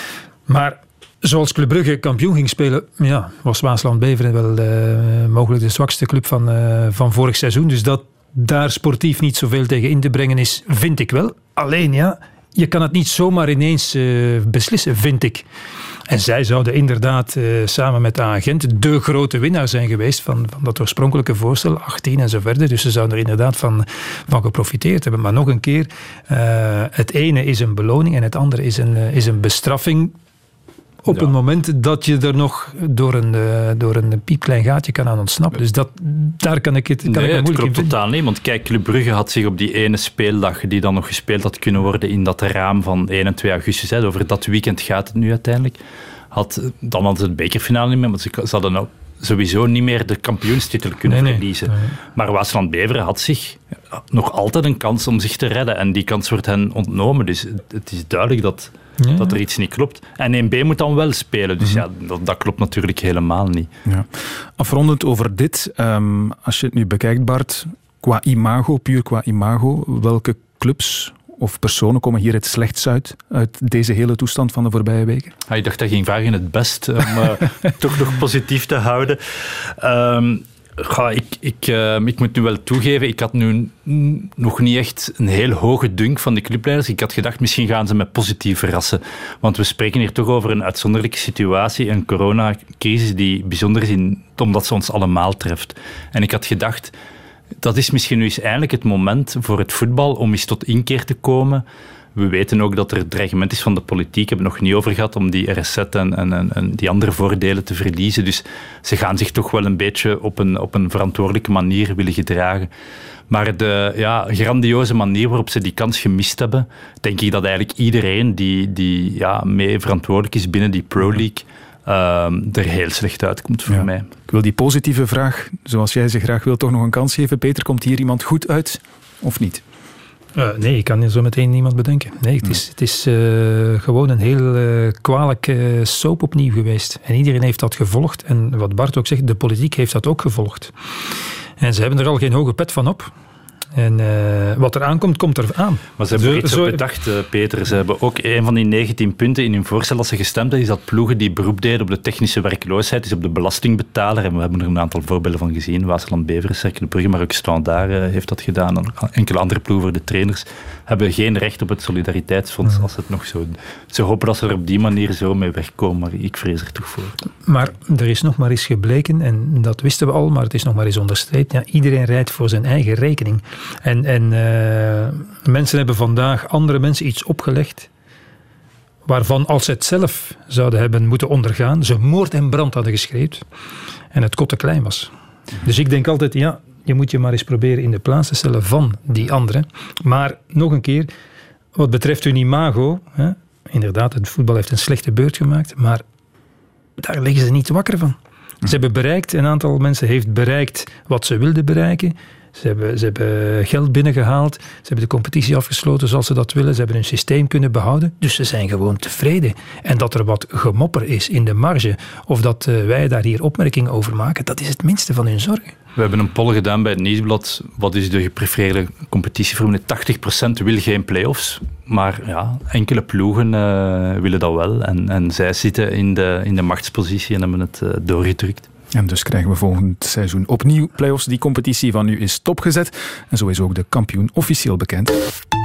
Maar zoals Club Brugge kampioen ging spelen, ja, was Waasland Beveren wel uh, mogelijk de zwakste club van, uh, van vorig seizoen. Dus dat daar sportief niet zoveel tegen in te brengen is, vind ik wel. Alleen ja, je kan het niet zomaar ineens uh, beslissen, vind ik. En zij zouden inderdaad samen met de agent de grote winnaar zijn geweest van, van dat oorspronkelijke voorstel, 18 en zo verder. Dus ze zouden er inderdaad van, van geprofiteerd hebben. Maar nog een keer, het ene is een beloning en het andere is een, is een bestraffing op ja. een moment dat je er nog door een, uh, door een piepklein gaatje kan aan ontsnappen. Dus dat, daar kan ik het, kan nee, ik het moeilijk klopt in totaal niet. Want kijk, Club Brugge had zich op die ene speeldag die dan nog gespeeld had kunnen worden in dat raam van 1 en 2 augustus, hè, over dat weekend gaat het nu uiteindelijk, had, dan hadden ze het bekerfinale niet meer, want ze, ze hadden nou sowieso niet meer de kampioenstitel kunnen nee, verliezen. Nee. Maar Waasland Beveren had zich nog altijd een kans om zich te redden en die kans wordt hen ontnomen. Dus het is duidelijk dat ja. dat er iets niet klopt. En 1B moet dan wel spelen, dus mm -hmm. ja, dat, dat, klopt natuurlijk helemaal niet. Ja. Afrondend over dit, um, als je het nu bekijkt Bart, qua imago, puur qua imago, welke clubs of personen komen hier het slechtst uit, uit deze hele toestand van de voorbije weken? Ah, ik dacht dat ging vragen het best, om uh, toch nog positief te houden. Um, Ga, ik, ik, uh, ik moet nu wel toegeven, ik had nu nog niet echt een heel hoge dunk van de clubleiders. Ik had gedacht, misschien gaan ze me positief verrassen. Want we spreken hier toch over een uitzonderlijke situatie, een coronacrisis die bijzonder is in, omdat ze ons allemaal treft. En ik had gedacht, dat is misschien nu eens eindelijk het moment voor het voetbal om eens tot inkeer te komen. We weten ook dat er dreigement is van de politiek. We hebben het nog niet over gehad om die RSZ en, en, en, die andere voordelen te verliezen. Dus ze gaan zich toch wel een beetje op een, op een verantwoordelijke manier willen gedragen. Maar de ja, grandioze manier waarop ze die kans gemist hebben, denk ik dat eigenlijk iedereen die, die ja, mee verantwoordelijk is binnen die Pro League. Uh, er heel slecht uitkomt voor mij. Ik wil die positieve vraag, zoals jij ze graag wil, toch nog een kans geven. Peter, komt hier iemand goed uit of niet? Uh, nee, ik kan zo meteen niemand bedenken. Nee, het is, het is uh, gewoon een heel uh, kwalijke soap opnieuw geweest. En iedereen heeft dat gevolgd. En wat Bart ook zegt, de politiek heeft dat ook gevolgd. En ze hebben er al geen hoge pet van op. En uh, wat er aankomt, komt er aan. Maar ze hebben zo, iets zo, op bedacht, uh, Peter. Ze hebben ook een van die 19 punten in hun voorstel als ze gestemd hebben, is dat ploegen die beroep deden op de technische werkloosheid, is op de belastingbetaler. En we hebben er een aantal voorbeelden van gezien. Waasland Beveren, Cercle Brugge, maar ook Standaard uh, heeft dat gedaan. En enkele andere ploegen voor de trainers hebben geen recht op het solidariteitsfonds ja. als het nog zo... Ze hopen dat ze er op die manier zo mee wegkomen, maar ik vrees er toch voor. Maar er is nog maar eens gebleken, en dat wisten we al, maar het is nog maar eens onderstreept, ja, iedereen rijdt voor zijn eigen rekening. En, en uh, mensen hebben vandaag andere mensen iets opgelegd waarvan als ze het zelf zouden hebben moeten ondergaan, ze moord en brand hadden geschreven en het kot te klein was. Dus ik denk altijd, ja, je moet je maar eens proberen in de plaats te stellen van die anderen. Maar nog een keer, wat betreft hun imago, hè, inderdaad, het voetbal heeft een slechte beurt gemaakt, maar daar liggen ze niet wakker van. Ze hebben bereikt, een aantal mensen heeft bereikt wat ze wilden bereiken. Ze hebben, ze hebben geld binnengehaald. Ze hebben de competitie afgesloten zoals ze dat willen. Ze hebben hun systeem kunnen behouden. Dus ze zijn gewoon tevreden. En dat er wat gemopper is in de marge, of dat uh, wij daar hier opmerkingen over maken, dat is het minste van hun zorgen. We hebben een poll gedaan bij het Nieuwsblad. Wat is de geprefereerde competitievorm? 80% wil geen play-offs. Maar ja, enkele ploegen uh, willen dat wel. En, en zij zitten in de, in de machtspositie en hebben het uh, doorgedrukt. En dus krijgen we volgend seizoen opnieuw play-offs. Die competitie van nu is stopgezet. En zo is ook de kampioen officieel bekend.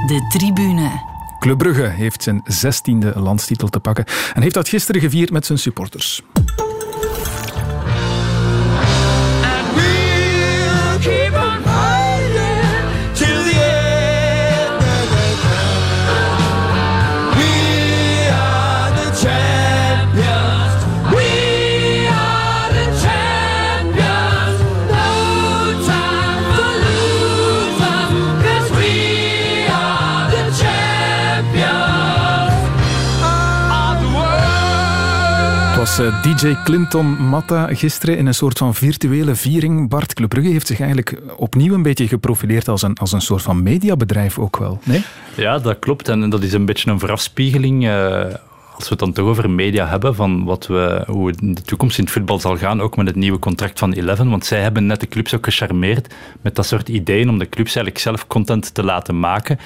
De tribune. Club Brugge heeft zijn zestiende landstitel te pakken en heeft dat gisteren gevierd met zijn supporters. Eh, DJ Clinton Matta gisteren in een soort van virtuele viering. Bart Club Brugge heeft zich eigenlijk opnieuw een beetje geprofileerd als een, als een soort van mediabedrijf ook wel. Ja, dat klopt. En dat is een beetje een verafspiegeling. Uh, als we het dan toch over media hebben, van wat we, hoe het in de toekomst in het voetbal zal gaan, ook met het nieuwe contract van Eleven, want zij hebben net de clubs ook gecharmeerd met dat soort ideeën om de clubs eigenlijk zelf content te laten maken.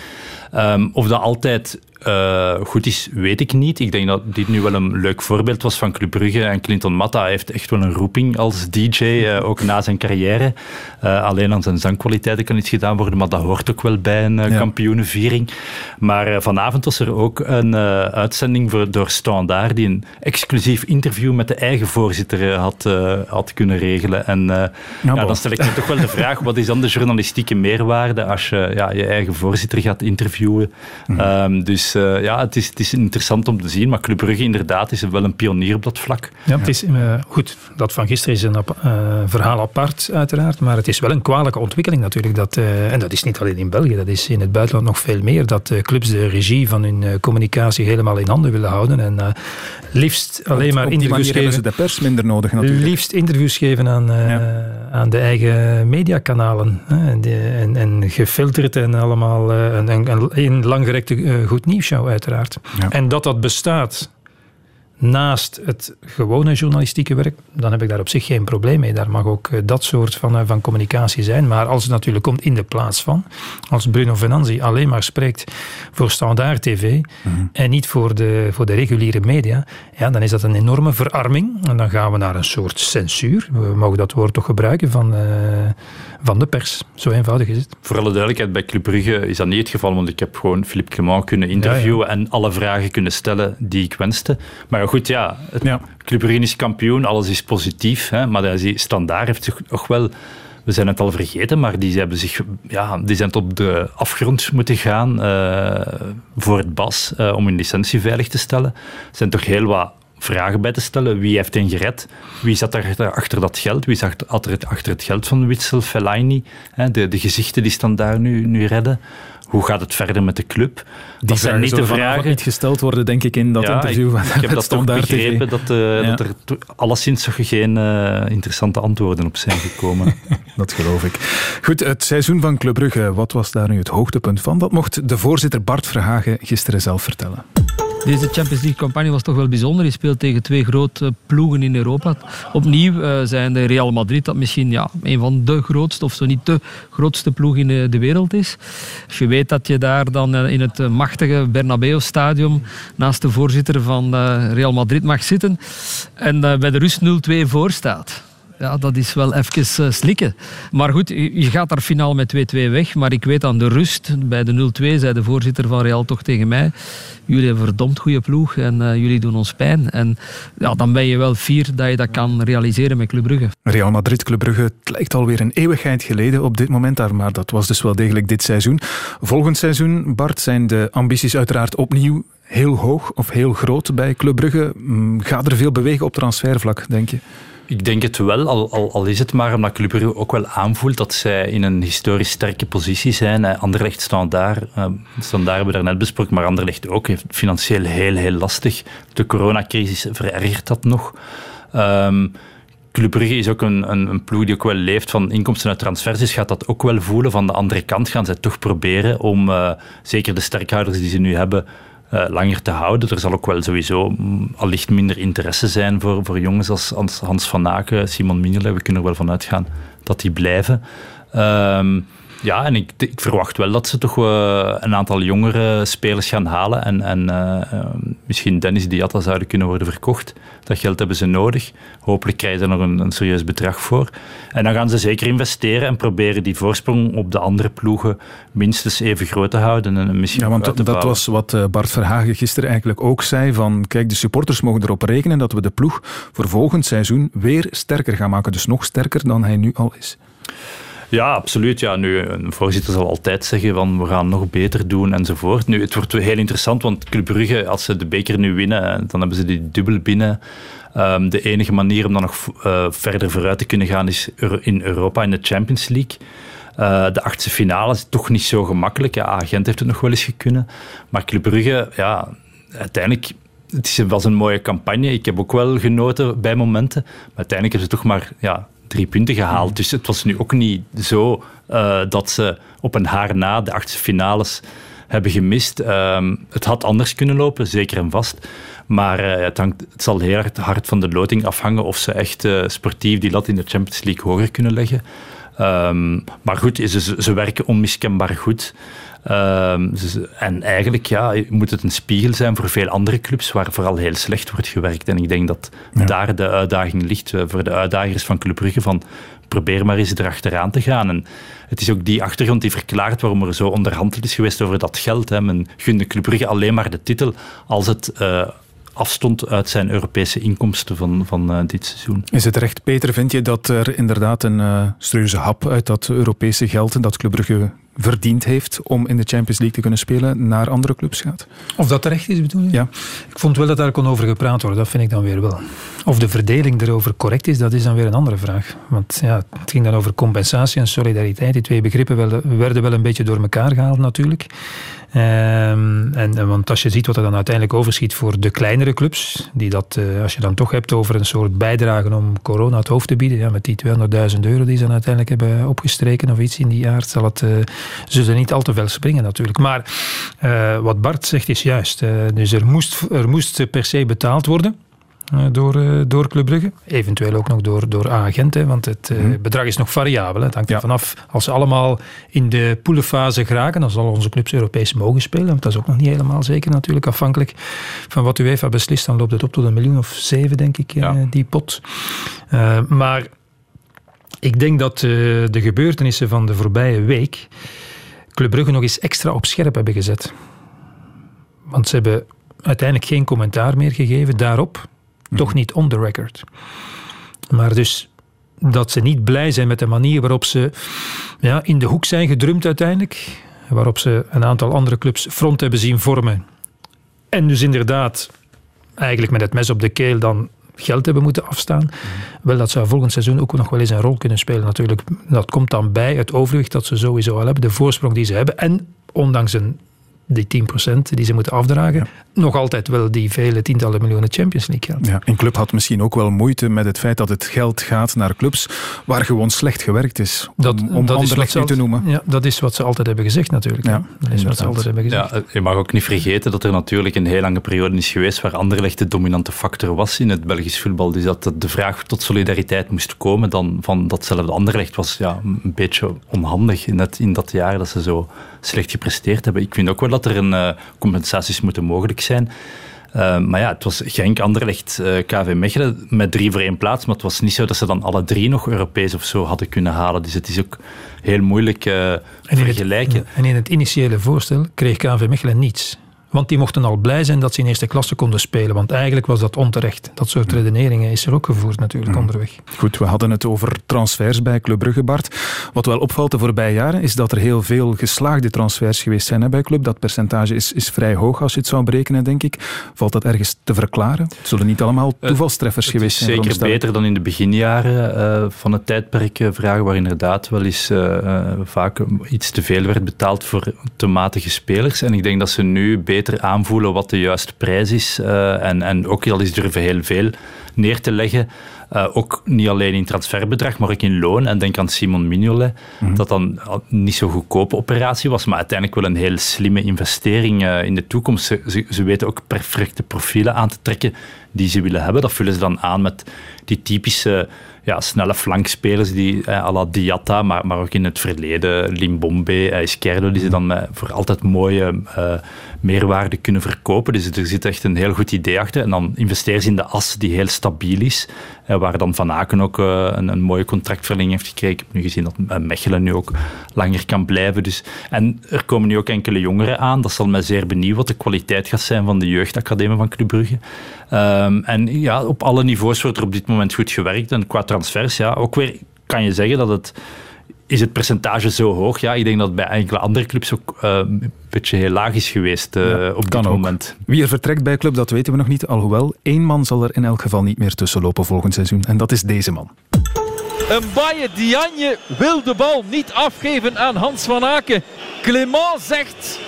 Um, of dat altijd uh, goed is, weet ik niet. Ik denk dat dit nu wel een leuk voorbeeld was van Club Brugge. En Clinton Matta heeft echt wel een roeping als DJ, uh, ook na zijn carrière. Uh, alleen aan zijn zangkwaliteiten kan iets gedaan worden, maar dat hoort ook wel bij een ja. kampioenenviering. Maar vanavond was er ook een uitzending voor, door Standaard die een exclusief interview met de eigen voorzitter had, had kunnen regelen. En ja, ja, dan stel ik me toch wel de vraag, wat is dan de journalistieke meerwaarde als je ja, je eigen voorzitter gaat interviewen? Mm. Um, dus uh, ja, het is, het is interessant om te zien. Maar Club Brugge inderdaad is wel een pionier op dat vlak. Ja, het is, uh, goed, dat van gisteren is een uh, verhaal apart uiteraard. Maar het is wel een kwalijke ontwikkeling natuurlijk. Dat, en dat is niet alleen in België, dat is in het buitenland nog veel meer. Dat clubs de regie van hun communicatie helemaal in handen willen houden. En liefst alleen maar interviews geven. ze de pers minder nodig natuurlijk. Liefst interviews geven aan, ja. aan de eigen mediakanalen. En, en, en, gefilterd en allemaal een, een, een langgerekte goed nieuws show uiteraard. Ja. En dat dat bestaat, naast het gewone journalistieke werk, dan heb ik daar op zich geen probleem mee. Daar mag ook eh, dat soort van, eh, van communicatie zijn. Maar als het natuurlijk komt in de plaats van, als Bruno Venanzi alleen maar spreekt voor Standaard TV mhm. en niet voor de, voor de reguliere media, ja, dan is dat een enorme verarming. En dan gaan we naar een soort censuur. We mogen dat woord toch gebruiken van, uh, van de pers. Zo eenvoudig is het. Voor alle duidelijkheid, bij Club Brugge is dat niet het geval, want ik heb gewoon Philippe Clement kunnen interviewen en alle vragen kunnen stellen die ik wenste. Maar goed, ja, het ja. Club Brugge is kampioen, alles is positief, hè, maar die standaard heeft zich nog wel we zijn het al vergeten, maar die, hebben zich, ja, die zijn tot de afgrond moeten gaan uh, voor het BAS uh, om hun licentie veilig te stellen. Er zijn toch heel wat vragen bij te stellen. Wie heeft hen gered? Wie zat er achter dat geld? Wie zat achter het geld van Witsel, Fellaini? De, de gezichten die staan daar nu, nu redden. Hoe gaat het verder met de club? Die dat zijn niet de vragen. niet gesteld worden, denk ik, in dat interview. Ik, ik heb dat toch begrepen, dat, uh, dat, er alleszins toch geen uh, interessante antwoorden op zijn gekomen. dat geloof ik. Goed, het seizoen van Club Brugge, wat was daar nu het hoogtepunt van? Dat mocht de voorzitter Bart Verhagen gisteren zelf vertellen. Deze Champions League-campagne was toch wel bijzonder. Je speelt tegen twee grote ploegen in Europa. Opnieuw uh, zijn de Real Madrid, dat misschien ja, een van de grootste, of zo niet de grootste ploeg in de, wereld is. Je weet dat je daar dan uh, in het machtige Bernabeu-stadion naast de voorzitter van Real Madrid mag zitten en bij de rust 0-2 voor staat ja, dat is wel even uh, slikken. Maar goed, je gaat daar finaal met 2-2 weg. Maar ik weet aan de rust, bij de 0-2, zei de voorzitter van Real toch tegen mij jullie hebben een verdomd goede ploeg en uh, jullie doen ons pijn. En ja, dan ben je wel fier dat je dat kan realiseren met Club Brugge. Real Madrid, Club Brugge, lijkt alweer een eeuwigheid geleden op dit moment, maar dat was dus wel degelijk dit seizoen. Volgend seizoen, Bart, zijn de ambities uiteraard opnieuw heel hoog of heel groot bij Club Brugge. Mm, gaat er veel bewegen op transfervlak, denk je? Ik denk het wel, al, al, al, is het maar omdat Club Brugge ook wel aanvoelt dat zij in een historisch sterke positie zijn. Anderlecht staan daar, uh, staan daar hebben we daarnet besproken, maar Anderlecht ook heeft financieel heel, heel lastig. De coronacrisis verergert dat nog. Um, Club Brugge is ook een, een, een, ploeg die ook wel leeft van inkomsten uit transfers, dus gaat dat ook wel voelen. Van de andere kant gaan zij toch proberen om, uh, zeker de sterkhouders die ze nu hebben, uh, langer te houden. Er zal ook wel sowieso mm, allicht minder interesse zijn voor, voor jongens als Hans van Aken, Simon Mignolet. We kunnen er wel van uitgaan dat die blijven. Um, ja, en ik, ik, verwacht wel dat ze toch uh, een aantal jongere spelers gaan halen. En, en uh, misschien Dennis Diatta zouden kunnen worden verkocht. Dat geld hebben ze nodig. Hopelijk krijgen ze er nog een, een, serieus bedrag voor. En dan gaan ze zeker investeren en proberen die voorsprong op de andere ploegen minstens even groot te houden. En misschien ja, want dat was wat Bart Verhagen gisteren eigenlijk ook zei. Van, kijk, de supporters mogen erop rekenen dat we de ploeg voor volgend seizoen weer sterker gaan maken. Dus nog sterker dan hij nu al is. Ja, absoluut. Ja, nu, een voorzitter zal altijd zeggen van we gaan nog beter doen enzovoort. Nu, het wordt heel interessant, want Club Brugge, als ze de beker nu winnen, dan hebben ze die dubbel binnen. Um, de enige manier om dan nog uh, verder vooruit te kunnen gaan is in Europa, in de Champions League. Uh, de achtste finale is toch niet zo gemakkelijk. Ja, Agent heeft het nog wel eens gekunnen. Maar Club Brugge, ja, uiteindelijk het was een mooie campagne. Ik heb ook wel genoten bij momenten. Maar uiteindelijk hebben ze toch maar ja, drie punten gehaald. Dus het was nu ook niet zo uh, dat ze op een haar na de achtste finales hebben gemist. Uh, het had anders kunnen lopen, zeker en vast. Maar uh, het, hangt, het, zal heel hard van de loting afhangen of ze echt uh, sportief die lat in de Champions League hoger kunnen leggen. Um, maar goed, ze werken onmiskenbaar goed. Ehm, en eigenlijk ja, moet het een spiegel zijn voor veel andere clubs waar vooral heel slecht wordt gewerkt. En ik denk dat daar de uitdaging ligt eh, voor de uitdagers van Club Brugge van probeer maar eens erachteraan te gaan. En het is ook die achtergrond die verklaart waarom er zo onderhandeld is geweest over dat geld. Hè. Men gunde Club Brugge alleen maar de titel als het... Uh, afstond uit zijn Europese inkomsten van, van uh, dit seizoen. Is het recht, Peter, vind je dat er inderdaad een uh, serieuze hap uit dat Europese geld dat Club Brugge verdiend heeft om in de Champions League te kunnen spelen, naar andere clubs gaat. Of dat terecht is, bedoel je? Ja. Ik vond wel dat daar kon over gepraat worden, dat vind ik dan weer wel. Of de verdeling erover correct is, dat is dan weer een andere vraag. Want ja, het ging dan over compensatie en solidariteit. Die twee begrippen werden wel een beetje door elkaar gehaald natuurlijk. Um, en, want als je ziet wat er dan uiteindelijk overschiet voor de kleinere clubs, die dat, uh, als je dan toch hebt over een soort bijdrage om corona het hoofd te bieden, ja, met die 200.000 euro die ze dan uiteindelijk hebben opgestreken of iets in die aard, zal het, uh, zullen niet al te veel springen natuurlijk. Maar uh, wat Bart zegt is juist. dus er moest, er moest per se betaald worden. uh, door, door Club Brugge. Eventueel ook nog door, door agenten, want het mm. bedrag is nog variabel. Hè. Het hangt er vanaf. Als ze allemaal in de poelenfase geraken, dan zal onze clubs Europees mogen spelen. Want dat is ook nog niet helemaal zeker natuurlijk. Afhankelijk van wat UEFA beslist, dan loopt het op tot een miljoen of zeven, denk ik, die pot. maar ik denk dat de gebeurtenissen van de voorbije week Club Brugge nog eens extra op scherp hebben gezet. Want ze hebben uiteindelijk geen commentaar meer gegeven daarop. Toch niet on the record. Maar dus dat ze niet blij zijn met de manier waarop ze ja, in de hoek zijn gedrumd uiteindelijk. Waarop ze een aantal andere clubs front hebben zien vormen. En dus inderdaad eigenlijk met het mes op de keel dan geld hebben moeten afstaan. Wel, dat zou volgend seizoen ook nog wel eens een rol kunnen spelen natuurlijk. Dat komt dan bij het overwicht dat ze sowieso al hebben, de voorsprong die ze hebben. En ondanks een die 10% die ze moeten afdragen, nog altijd wel die vele tientallen miljoenen Champions League geld. Ja, een club had misschien ook wel moeite met het feit dat het geld gaat naar clubs waar gewoon slecht gewerkt is. Om, dat, om dat is niet te noemen. Ja, dat is wat ze altijd hebben gezegd natuurlijk. Ja, dat is wat ze altijd hebben gezegd. Ja, je mag ook niet vergeten dat er natuurlijk een heel lange periode is geweest waar Anderlecht de dominante factor was in het Belgisch voetbal. Dus dat de vraag tot solidariteit moest komen dan van datzelfde Anderlecht was ja, een beetje onhandig net in dat jaar dat ze zo slecht gepresteerd hebben. Ik vind ook wel dat er een uh, compensaties moeten mogelijk zijn. Uh, maar ja, het was Genk, Anderlecht, uh, eh, KV Mechelen met drie voor één plaats. Maar het was niet zo dat ze dan alle drie nog Europees of zo hadden kunnen halen. Dus het is ook heel moeilijk uh, vergelijken. en in het initiële voorstel kreeg KV Mechelen niets. Want die mochten al blij zijn dat ze in eerste klasse konden spelen. Want eigenlijk was dat onterecht. Dat soort redeneringen is er ook gevoerd natuurlijk mm. onderweg. Goed, we hadden het over transfers bij Club Brugge, Bart. Wat wel opvalt de voorbije jaren is dat er heel veel geslaagde transfers geweest zijn bij Club. Dat percentage is, is vrij hoog als je het zou berekenen, denk ik. Valt dat ergens te verklaren? Het zullen niet allemaal toevalstreffers geweest zijn. Zeker beter dan in de beginjaren uh, van het tijdperk uh, vragen, waar inderdaad wel eens uh, vaak iets te veel werd betaald voor te matige spelers. En ik denk dat ze nu beter beter aanvoelen wat de juiste prijs is. Uh, en, en ook al eens durven heel veel neer te leggen. Uh, ook niet alleen in transferbedrag, maar ook in loon. En denk aan Simon Mignolet, mm dat dan niet zo'n goedkope operatie was, maar uiteindelijk wel een heel slimme investering uh, in de toekomst. Ze, ze, weten ook perfecte profielen aan te trekken die ze willen hebben. Dat vullen ze dan aan met die typische ja, snelle flankspelers die eh, à la Diatta, maar, maar ook in het verleden Limbombe, eh, Izquierdo, die ze dan met, voor altijd mooie uh, meerwaarde kunnen verkopen. Dus er zit echt een heel goed idee achter. En dan investeren ze in de as die heel stabiel is, waar dan Van Aken ook eh, een, een, mooie contractverlenging heeft gekregen. Ik heb nu gezien dat Mechelen nu ook langer kan blijven. Dus, en er komen nu ook enkele jongeren aan. Dat zal mij zeer benieuwen wat de kwaliteit gaat zijn van de jeugdacademie van Club Brugge. Um, en ja, op alle niveaus wordt er op dit moment goed gewerkt. En qua transfers, ja, ook weer kan je zeggen dat het is het percentage zo hoog? Ja, ik denk dat bij enkele andere clubs ook uh, een beetje heel laag is geweest uh, op dit moment. Wie er vertrekt bij club, dat weten we nog niet. Alhoewel, één man zal er in elk geval niet meer tussen lopen volgend seizoen. En dat is deze man. Een Baye Diagne wil de bal niet afgeven aan Hans van Aken. Clément zegt...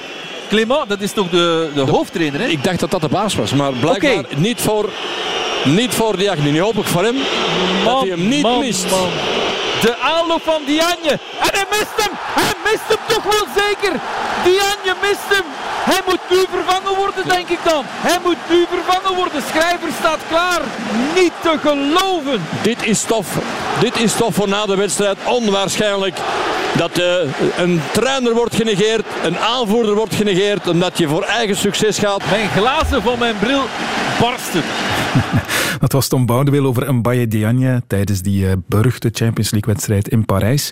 Clément, dat is toch de, de, hoofdtrainer, hè? Ik dacht dat dat de baas was, maar blijkbaar niet voor... Niet voor Diagne. Nu hoop ik voor hem man, dat hij hem niet man, mist. Man. De aanloop van Dianje. En hij mist hem. Hij mist hem toch wel zeker. Dianje mist hem. Hij moet nu vervangen worden, denk ik dan. Hij moet nu vervangen worden. Schrijver staat klaar. Niet te geloven. Dit is tof. Dit is tof voor na de wedstrijd. Onwaarschijnlijk dat uh, een trainer wordt genegeerd, een aanvoerder wordt genegeerd, omdat je voor eigen succes gaat. Mijn glazen van mijn bril barsten. Dat was Tom Boudewil over een Baye Diagne tijdens die uh, beruchte Champions League-wedstrijd in Parijs.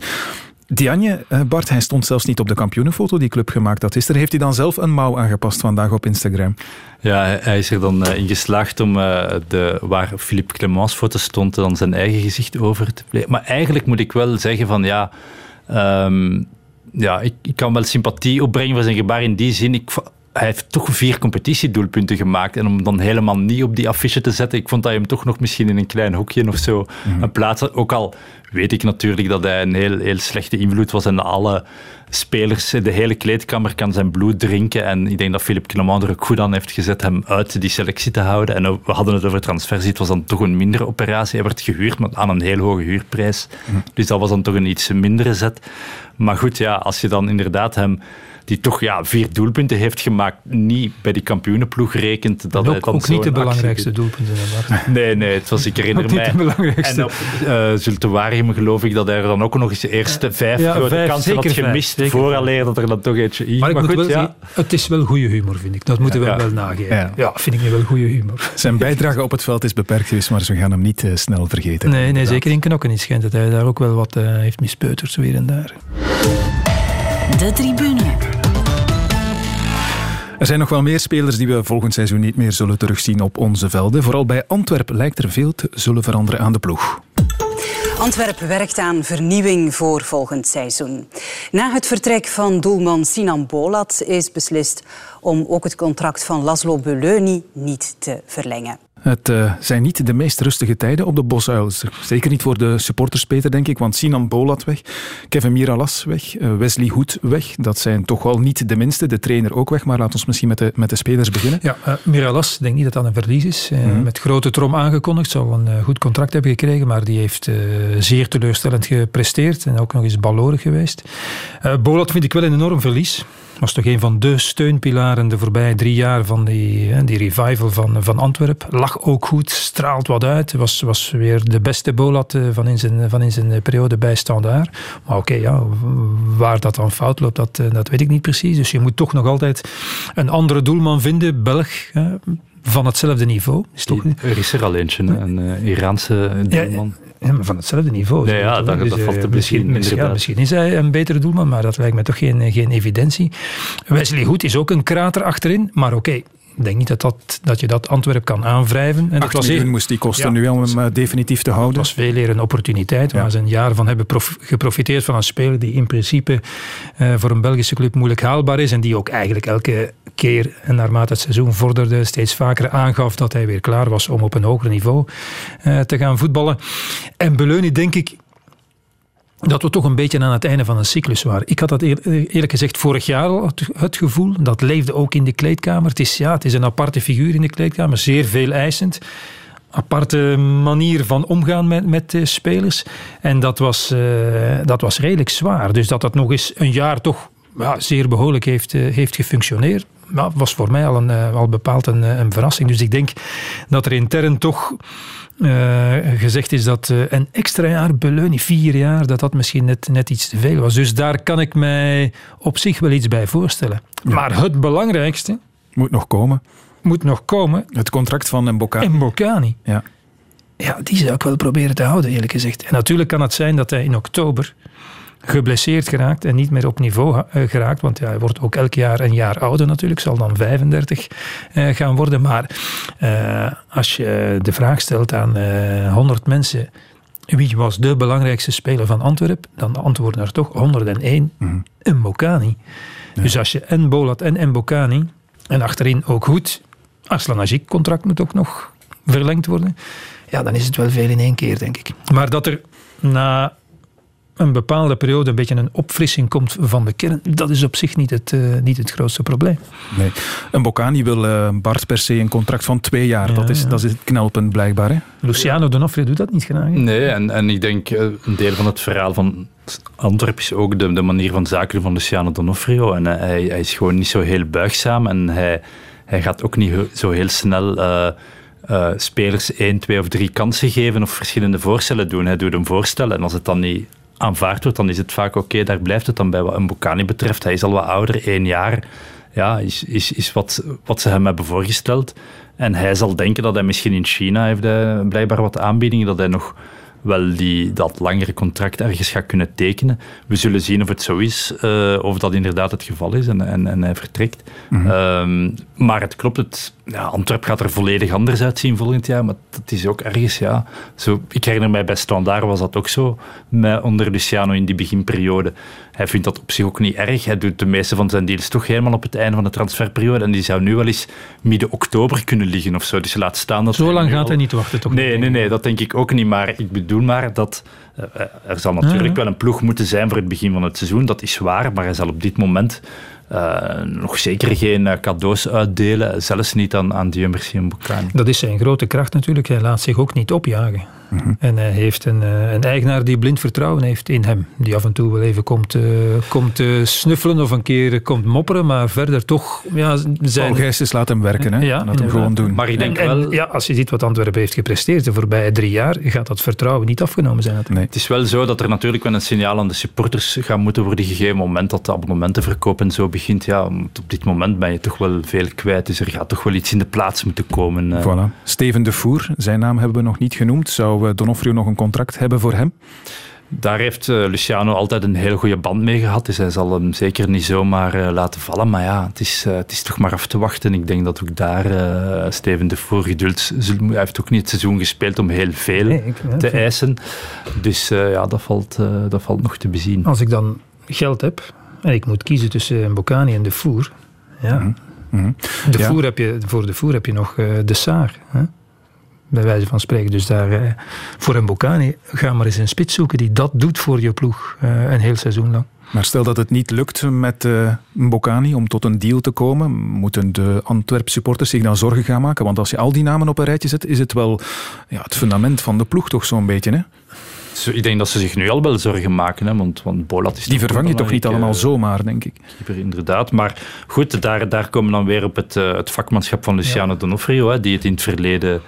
Diagne, uh, Bart, hij stond zelfs niet op de kampioenenfoto die club gemaakt had. Is er, heeft hij dan zelf een mouw aangepast vandaag op Instagram? Ja, hij is er dan uh, in geslaagd om de, waar Philippe Clemens foto stond, dan zijn eigen gezicht over te plegen. Maar eigenlijk moet ik wel zeggen van ja... Um, ja, ik, ik, kan wel sympathie opbrengen voor zijn gebaar in die zin. Ik, hij heeft toch vier competitiedoelpunten gemaakt. En om dan helemaal niet op die affiche te zetten, ik vond dat je hem toch nog misschien in een klein hoekje of zo mm. een plaats had. Ook al weet ik natuurlijk dat hij een heel, heel slechte invloed was en alle spelers, de hele kleedkamer kan zijn bloed drinken. En ik denk dat Philippe Clement er ook goed aan heeft gezet hem uit die selectie te houden. En we hadden het over transfersie. Het was dan toch een mindere operatie. Hij werd gehuurd maar aan een heel hoge huurprijs. Mhm. Dus dat was dan toch een iets mindere zet. Maar goed, ja, als je dan inderdaad hem die toch ja, vier doelpunten heeft gemaakt, niet bij die kampioenenploeg rekent. Dat ook, dan ook niet de belangrijkste doelpunten. Nee, nee, het was, ik herinner mij. de belangrijkste. En op uh, Zultuarium geloof ik dat hij dan ook nog eens de eerste vijf ja, grote vijf, kansen had gemist, vooraleer dat er dan toch eentje in. Maar, maar goed, wel, ja. het is wel goede humor, vind ik. Dat moeten we wel nageven. Ja. vind ik nu wel goede humor. Zijn bijdrage op het veld is beperkt geweest, maar ze gaan hem niet uh, snel vergeten. Nee, nee zeker in knokken niet schijnt dat hij daar ook wel wat uh, heeft mispeuterd, zo hier en daar. De tribune. Er zijn nog wel meer spelers die we volgend seizoen niet meer zullen terugzien op onze velden. Vooral bij Antwerpen lijkt er veel te zullen veranderen aan de ploeg. Antwerpen werkt aan vernieuwing voor volgend seizoen. Na het vertrek van doelman Sinan Bolat is beslist om ook het contract van Laszlo Beleuni niet te verlengen. Het uh, zijn niet de meest rustige tijden op de Bosuil. Zeker niet voor de supporters, Peter, denk ik. Want Sinan Bolat weg, Kevin Miralas weg, uh, Wesley Hoed weg. Dat zijn toch wel niet de minste. De trainer ook weg. Maar laat ons misschien met de, met de spelers beginnen. Ja, uh, Miralas, ik denk niet dat dat een verlies is. Mm Met grote trom aangekondigd. Zou een goed contract hebben gekregen. Maar die heeft zeer teleurstellend gepresteerd. En ook nog eens balorig geweest. Bolat vind ik wel een enorm verlies was toch een van de steunpilaren de voorbije drie jaar van die, die revival van, van Antwerpen. Lag ook goed, straalt wat uit. Was, was weer de beste Bolat eh, van in zijn, van in zijn periode bij Standaard. Maar oké, ja, waar dat dan fout loopt, dat, eh, dat weet ik niet precies. Dus je moet toch nog altijd een andere doelman vinden, Belg, van hetzelfde niveau. Is toch... Er is er al eentje, een uh, Iraanse doelman. Ja, van hetzelfde niveau. Nee, ja, dat, dus, valt uh, misschien, misschien, misschien, is hij een betere doelman, maar dat lijkt me toch geen, geen evidentie. Wesley Hoed is ook een krater achterin, maar oké, ik denk niet dat, dat, dat je dat Antwerp kan aanwrijven. En 8 was miljoen moest die kosten nu om hem eh, definitief te houden. Dat was veel eer een opportuniteit. Waar ze een jaar van hebben geprofiteerd van een speler die in principe uh, voor een Belgische club moeilijk haalbaar is. En die ook eigenlijk elke keer, en naarmate het seizoen vorderde, steeds vaker aangaf dat hij weer klaar was om op een hoger niveau uh, te gaan voetballen. En Beleuni, denk ik, dat we toch een beetje aan het einde van een cyclus waren. Ik had dat eerlijk gezegd vorig jaar al het gevoel. Dat leefde ook in de kleedkamer. Het is, ja, het is een aparte figuur in de kleedkamer, zeer veel eisend. Aparte manier van omgaan met, met de spelers. En dat was, uh, dat was redelijk zwaar. Dus dat dat nog eens een jaar toch ja, zeer behoorlijk heeft, uh, heeft gefunctioneerd. Ja, was voor mij al, een, uh, al bepaald een, een verrassing. Dus ik denk dat er intern toch uh, gezegd is dat uh, een extra jaar, Beleuni, vier jaar, dat dat misschien net, net iets te veel was. Dus daar kan ik mij op zich wel iets bij voorstellen. Maar het belangrijkste... Moet nog komen. Moet nog komen. Het contract van Mbokani. Mbokani. Ja. Ja, die zou ik wel proberen te houden, eerlijk gezegd. En natuurlijk kan het zijn dat hij in oktober geblesseerd geraakt en niet meer op niveau eh, geraakt. Want ja, hij wordt ook elk jaar een jaar ouder natuurlijk, zal dan 35 uh, gaan worden. Maar uh, als je de vraag stelt aan 100 mensen. Wie was de belangrijkste speler van Antwerpen? Dan antwoorden er toch 101 mm. Ja. Dus als je en Bolat en Mbokani en achterin ook goed, Ajik contract moet ook nog verlengd worden. Ja, dan is het wel veel in één keer, denk ik. Maar dat er na een bepaalde periode een beetje een opfrissing komt van de kern, dat is op zich niet het, uh, niet het grootste probleem. Nee. Een Bocani wil uh, Bart per se een contract van twee jaar. Ja, dat, is, ja. dat is het knelpunt blijkbaar. Hè? Luciano Donofrio doet dat niet graag. Nee, en, en ik denk uh, een deel van het verhaal van Antwerp is ook de, de manier van zaken van Luciano Donofrio. En hij, hij is gewoon niet zo heel buigzaam en hij, hij gaat ook niet zo heel snel... Uh, spelers één, twee of drie kansen geven of verschillende voorstellen doen. Hij doet een voorstel en als het dan niet aanvaard wordt, dan is het vaak oké, daar blijft het dan bij wat een Bocani betreft. Hij is al wat ouder, één jaar. Ja, is, is, is wat, wat ze hem hebben voorgesteld. En hij zal denken dat hij misschien in China heeft hij blijkbaar wat aanbiedingen, dat hij nog wel die, dat langere contract ergens gaat kunnen tekenen. We zullen zien of het zo is, uh, of dat inderdaad het geval is en, en, en hij vertrekt. Mm -hmm. um, maar het klopt, het, ja, Antwerp gaat er volledig anders uitzien volgend jaar, maar dat is ook ergens, ja. Zo, ik herinner mij bij Standaard was dat ook zo, met, onder Luciano in die beginperiode. Hij vindt dat op zich ook niet erg. Hij doet de meeste van zijn deals toch helemaal op het einde van de transferperiode en die zou nu wel eens midden oktober kunnen liggen of zo. Dus laat staan dat Zo lang gaat hij niet wachten, toch? Nee, nee, nee, dat denk ik ook niet, maar ik bedoel maar dat er zal natuurlijk wel een ploeg moeten zijn voor het begin van het seizoen, dat is waar, maar hij zal op dit moment uh, nog zeker geen cadeaus uitdelen, zelfs niet aan, aan Merci en. Dat is zijn grote kracht natuurlijk, hij laat zich ook niet opjagen. En hij heeft een, eh, een, eigenaar die blind vertrouwen heeft in hem. Die af en toe wel even komt, uh, komt uh, snuffelen of een keer komt mopperen, maar verder toch... Ja, zijn... Paul laat hem werken, hè? Ja, laat hem gewoon doen. Maar ik denk wel... ja, als je ziet wat Antwerpen heeft gepresteerd de voorbije drie jaar, gaat dat vertrouwen niet afgenomen zijn. Nee. Het is wel zo dat er natuurlijk wel een signaal aan de supporters gaat moeten worden gegeven moment dat de abonnementenverkoop en zo begint. Ja, op dit moment ben je toch wel veel kwijt, dus er gaat toch wel iets in de plaats moeten komen. Voilà. Steven de Voer, zijn naam hebben we nog niet genoemd, zou zou Donofrio nog een contract hebben voor hem? Daar heeft eh, Luciano altijd een hele goede band mee gehad. Dus hij zal hem zeker niet zomaar uh, laten vallen. Maar ja, het is, uh, het is toch maar af te wachten. Ik denk dat ook daar uh, Steven de Voer geduld... Hij heeft ook niet het seizoen gespeeld om heel veel nee, te eisen. Dus ja, dat valt, dat valt nog te bezien. Als ik dan geld heb en ik moet kiezen tussen Bocani en de Voer... Ja, mm -hmm. de ja. Voer heb je, voor de Voer heb je nog de Saar. Hè? Bij wijze van spreken. Dus daar, eh, voor een Bocani, ga maar eens een spits zoeken die dat doet voor je ploeg eh, een heel seizoen lang. Maar stel dat het niet lukt met uh, Bocani om tot een deal te komen, moeten de Antwerp supporters zich dan zorgen gaan maken? Want als je al die namen op een rijtje zet, is het wel ja, het fundament van de ploeg toch zo'n beetje, hè? Ik denk dat ze zich nu al wel zorgen maken, hè, want, want Bolat is... Die vervang je toch niet allemaal zomaar, denk ik? Inderdaad, maar goed, daar, daar komen we dan weer op het, het vakmanschap van Luciano ja. Donofrio, hè, die het in het verleden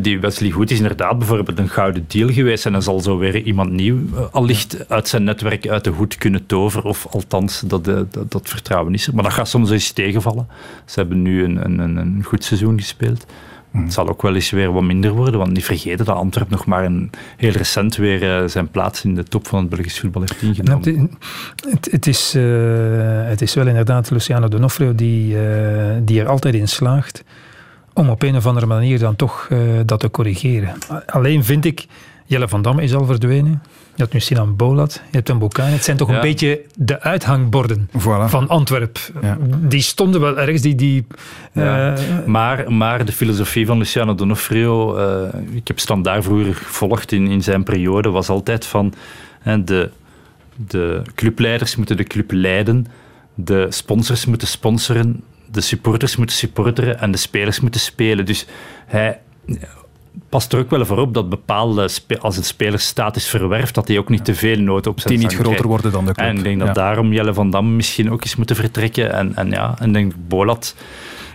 die Wesley Goed is inderdaad bijvoorbeeld een gouden deal geweest en dan zal zo weer iemand nieuw eh, allicht uit zijn netwerk uit de hoed kunnen toveren. Of althans, dat, eh, dat, dat vertrouwen is er. Maar dat gaat soms eens tegenvallen. Ze hebben nu een, een, een goed seizoen gespeeld. Hmm. Het zal ook wel eens weer wat minder worden, want niet vergeten dat Antwerpen nog maar een, heel recent weer zijn plaats in de top van het Belgisch voetbal heeft ingenomen. Nou, het, het, is, uh, het is wel inderdaad Luciano Donofrio die, uh, die er altijd in slaagt om op een of andere manier dan toch uh, dat te corrigeren. Alleen vind ik, Jelle van Damme is al verdwenen. Je hebt nu Sinan Bolat, je hebt een Bocani. Het zijn toch een beetje de uithangborden van Antwerpen. Ja. Die stonden wel ergens. Die, die, uh, maar, maar de filosofie van Luciano Donofrio, uh, ik heb standaard vroeger gevolgd in, in zijn periode, was altijd van de, de clubleiders moeten de club leiden, de sponsors moeten sponsoren, de supporters moeten supporteren en de spelers moeten spelen. Dus hij past er ook wel voor op dat bepaalde, als een speler status verwerft, dat hij ook niet te veel nood op zijn Die niet groter worden dan de club. En ik denk dat daarom Jelle van Dam misschien ook eens moeten vertrekken. En, en ja, en denk Bolat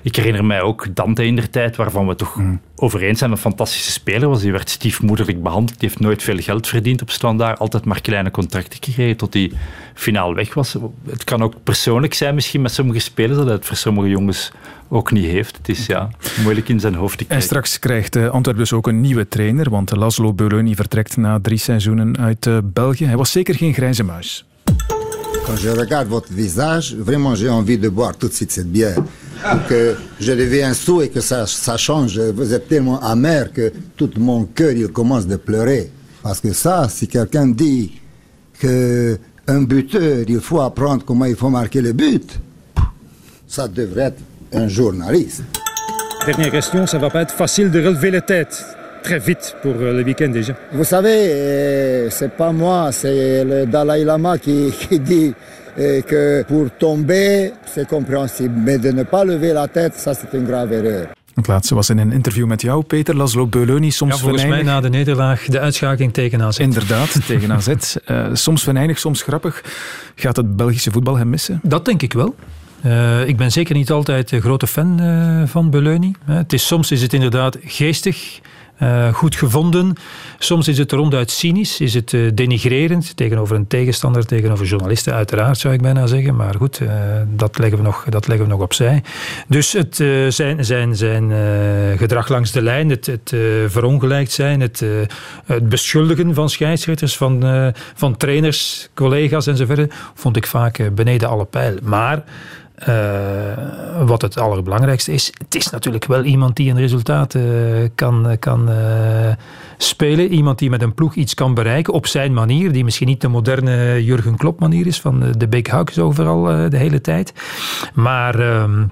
ik herinner mij ook Dante in der tijd, waarvan we toch mm. over eens zijn een fantastische speler was. Die werd stiefmoederlijk behandeld. Die heeft nooit veel geld verdiend op standaard. Altijd maar kleine contracten gekregen tot hij finaal weg was. Het kan ook persoonlijk zijn misschien met sommige spelers dat hij het voor sommige jongens ook niet heeft. Het is ja, moeilijk in zijn hoofd te krijgen. En straks krijgt uh, Antwerp dus ook een nieuwe trainer, want Laszlo Beuloni vertrekt na drie seizoenen uit uh, België. Hij was zeker geen grijze muis. Quand je regarde votre visage, vraiment j'ai envie de boire tout de suite cette bière. Que je deviens sous et que ça, ça change. Vous êtes tellement amer que tout mon cœur il commence de pleurer. Parce que ça, si quelqu'un dit que un buteur, il faut apprendre comment il faut marquer le but, ça devrait être un journaliste. Dernière question, ça va pas être facile de relever la tête très vite pour euh, le week-end déjà. Vous savez, euh, c'est pas moi, c'est le Dalai Lama qui, qui dit et que pour tomber, c'est compréhensible. Mais de ne pas lever la tête, ça c'est une grave erreur. Het laatste was in een interview met jou, Peter Laszlo Beuloni. Soms ja, volgens venijnig. mij na de nederlaag de uitschakeling tegen AZ. Inderdaad, tegen AZ. Uh, soms venijnig, soms grappig. Gaat het Belgische voetbal hem missen? Dat denk ik wel. Uh, ik ben zeker niet altijd een grote fan uh, van Beuloni. het is, soms is het inderdaad geestig. Uh, goed gevonden. Soms is het ronduit cynisch, is het uh, denigrerend tegenover een tegenstander, tegenover journalisten, uiteraard zou ik bijna zeggen. Maar goed, uh, dat, leggen we nog, dat leggen we nog opzij. Dus het zijn, zijn, zijn gedrag langs de lijn, het, het verongelijkt zijn, het, het beschuldigen van scheidsrechters, van, van trainers, collega's enzovoort, vond ik vaak beneden alle pijl. Maar uh, wat het allerbelangrijkste is, het is natuurlijk wel iemand die een resultaat uh, kan, kan uh, spelen. Iemand die met een ploeg iets kan bereiken op zijn manier, die misschien niet de moderne Jurgen Klopp manier is van de big hugs overal de hele tijd. Maar... Ehm,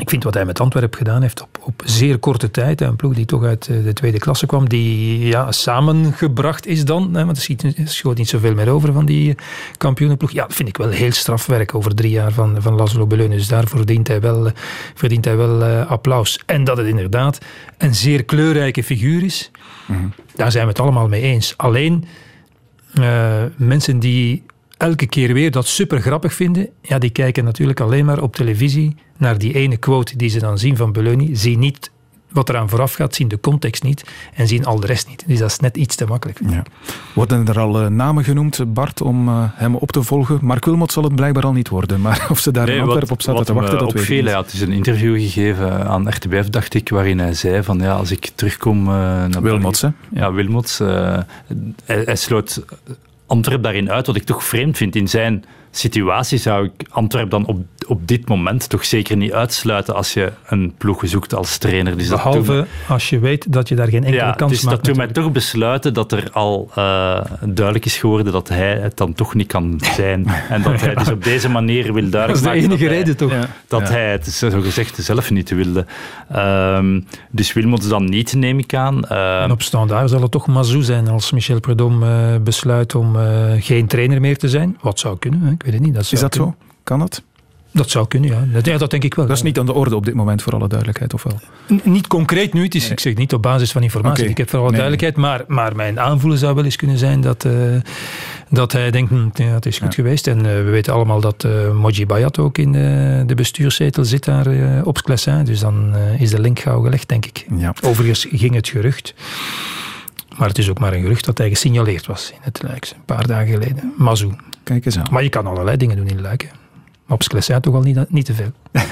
ik vind wat hij met Antwerpen gedaan heeft op, op zeer korte tijd. Een ploeg die toch uit eh, de tweede klasse kwam, die ja, samengebracht is dan. Hè, want er schoot niet zoveel meer over van die eh, kampioenenploeg. Ja, dat vind ik wel heel strafwerk over drie jaar van, van Laszlo Beleun. Dus daar verdient hij wel, verdient hij wel uh, applaus. En dat het inderdaad een zeer kleurrijke figuur is, mhm. daar zijn we het allemaal mee eens. Alleen uh, mensen die elke keer weer dat super grappig vinden, ja, die kijken natuurlijk alleen maar op televisie naar die ene quote die ze dan zien van Beleuni, zien niet wat eraan vooraf gaat, zien de context niet en zien al de rest niet. Dus dat is net iets te makkelijk. Ja. Worden er al uh, namen genoemd, Bart, om uh, hem op te volgen? Mark Wilmot zal het blijkbaar al niet worden, maar of ze daar nee, in Antwerpen op zaten te wachten, dat weet ik niet. Hij had dus een interview gegeven aan RTBF, dacht ik, waarin hij zei van ja, als ik terugkom... Uh, naar Wilmots, hè? Ja, Wilmots. hij, hij sloot Antwerp daarin uit, wat ik toch vreemd vind in zijn situatie zou ik Antwerp dan op, op dit moment toch zeker niet uitsluiten als je een ploeg zoekt als trainer. Dus Behalve als je weet dat je daar geen enkele ja, kans dus maakt. dat doet mij toch besluiten dat er al uh, duidelijk is geworden dat hij het dan toch niet kan zijn. en dat hij dus op deze manier wil duidelijk maken... Dat is de enige reden toch? Dat hij het zo gezegd zelf niet wilde. Um, dus Wilmots dan niet, neem ik aan. Uh, en op standaard zal het toch Mazou zijn als Michel Prudhomme uh, besluit om geen trainer meer te zijn. Wat zou kunnen, hè? Weet niet. Dat is dat zo? Kan dat? Dat zou kunnen, ja. Dat, ja. dat, denk ik wel. Dat is niet aan de orde op dit moment, voor alle duidelijkheid, of wel? niet concreet nu. Het is, Ik zeg niet op basis van informatie. Ik heb voor alle duidelijkheid. Maar, maar mijn aanvoelen zou wel eens kunnen zijn dat, uh, dat hij denkt, hm, ja, het is goed geweest. En uh, we weten allemaal dat uh, Moji Bayat ook in de bestuurszetel zit daar op Sclessin. Dus dan is de link gauw gelegd, denk ik. Ja. Overigens ging het gerucht maar het is ook maar een gerucht dat hij gesignaleerd was in het. Een paar dagen geleden. Mazou. Kijk eens aan. Maar je kan allerlei dingen doen in Luik. Maar op Sclessin toch al niet, niet te veel.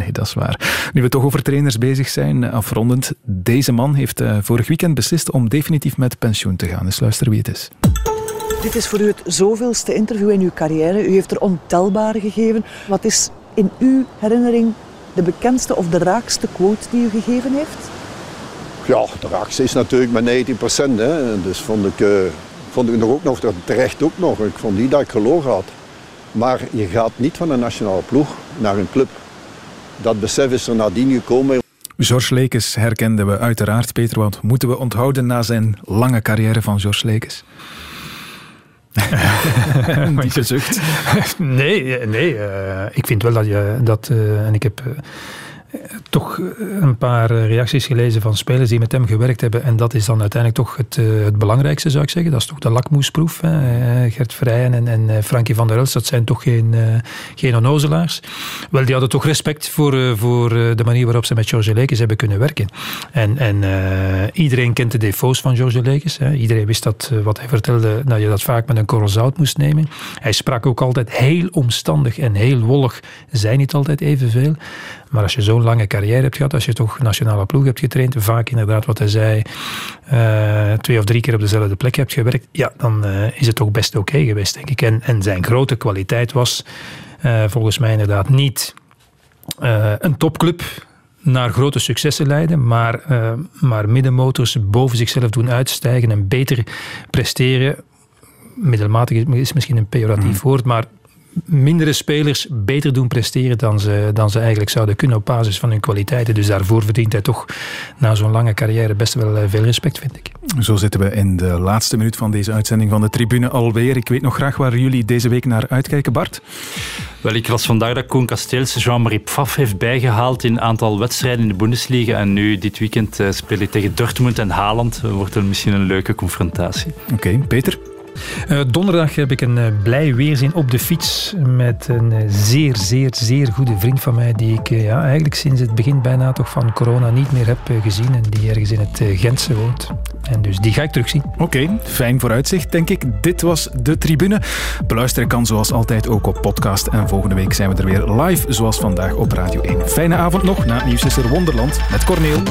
nee, dat is waar. Nu we toch over trainers bezig zijn, afrondend. Deze man heeft uh, vorig weekend beslist om definitief met pensioen te gaan. Dus luister wie het is. Dit is voor u het zoveelste interview in uw carrière. U heeft er ontelbare gegeven. Wat is in uw herinnering de bekendste of de raakste quote die u gegeven heeft? Ja, de raakste is natuurlijk met 90 Hè. Dus vond ik, uh, vond ik nog ook nog terecht ook nog. Ik vond niet dat ik gelogen had. Maar je gaat niet van een nationale ploeg naar een club. Dat besef is er nadien gekomen. George Lekes herkenden we uiteraard, Peter. Wat moeten we onthouden na zijn lange carrière van George Lekes? Die gezucht. Nee, nee uh, ik vind wel dat je dat. Uh, en ik heb toch een paar reacties gelezen van spelers die met hem gewerkt hebben. En dat is dan uiteindelijk toch het, eh, het belangrijkste, zou ik zeggen. Dat is toch de lakmoesproef. Hè. Eh, Gert Vrijen en, en eh, Frankie van der Elst, dat zijn toch geen, geen onnozelaars. Wel, die hadden toch respect voor, voor de manier waarop ze met George Lekes hebben kunnen werken. En, en iedereen kent de defo's van George Lekes. Iedereen wist dat, wat hij vertelde, dat je dat vaak met een korrel zout moest nemen. Hij sprak ook altijd heel omstandig en heel wollig. Zij niet altijd evenveel. Maar als je zo'n lange carrière hebt gehad, als je toch nationale ploeg hebt getraind, vaak inderdaad wat hij zei, uh, twee of drie keer op dezelfde plek hebt gewerkt, ja, dan uh, is het toch best oké geweest, denk ik. En, en zijn grote kwaliteit was uh, volgens mij inderdaad niet een topclub naar grote successen leiden, maar, maar middenmotors boven zichzelf doen uitstijgen en beter presteren middelmatig is misschien een pejoratief mm. woord, maar mindere spelers beter doen presteren dan ze, dan ze eigenlijk zouden kunnen op basis van hun kwaliteiten. Dus daarvoor verdient hij toch na zo'n lange carrière best wel eh, veel respect, vind ik. Zo zitten we in de laatste minuut van deze uitzending van de Tribune alweer. Ik weet nog graag waar jullie deze week naar uitkijken, Bart. Wel, ik las vandaag dat Koen Kasteels Jean-Marie Pfaff heeft bijgehaald in een aantal wedstrijden in de Bundesliga. En nu, dit weekend, uh, speel ik tegen Dortmund en Haaland. Wordt er misschien een leuke confrontatie. Oké, Peter? Uh, donderdag heb ik een uh, blij weerzin op de fiets met een uh, zeer, zeer, zeer goede vriend van mij die ik ja, eigenlijk sinds het begin bijna toch van corona niet meer heb gezien en die ergens in het Gentse woont. En dus die ga ik terugzien. Oké, fijn vooruitzicht denk ik. Dit was De Tribune. Beluisteren kan zoals altijd ook op podcast en volgende week zijn we er weer live zoals vandaag op Radio 1. Fijne avond nog na het nieuws er Wonderland met Corneel.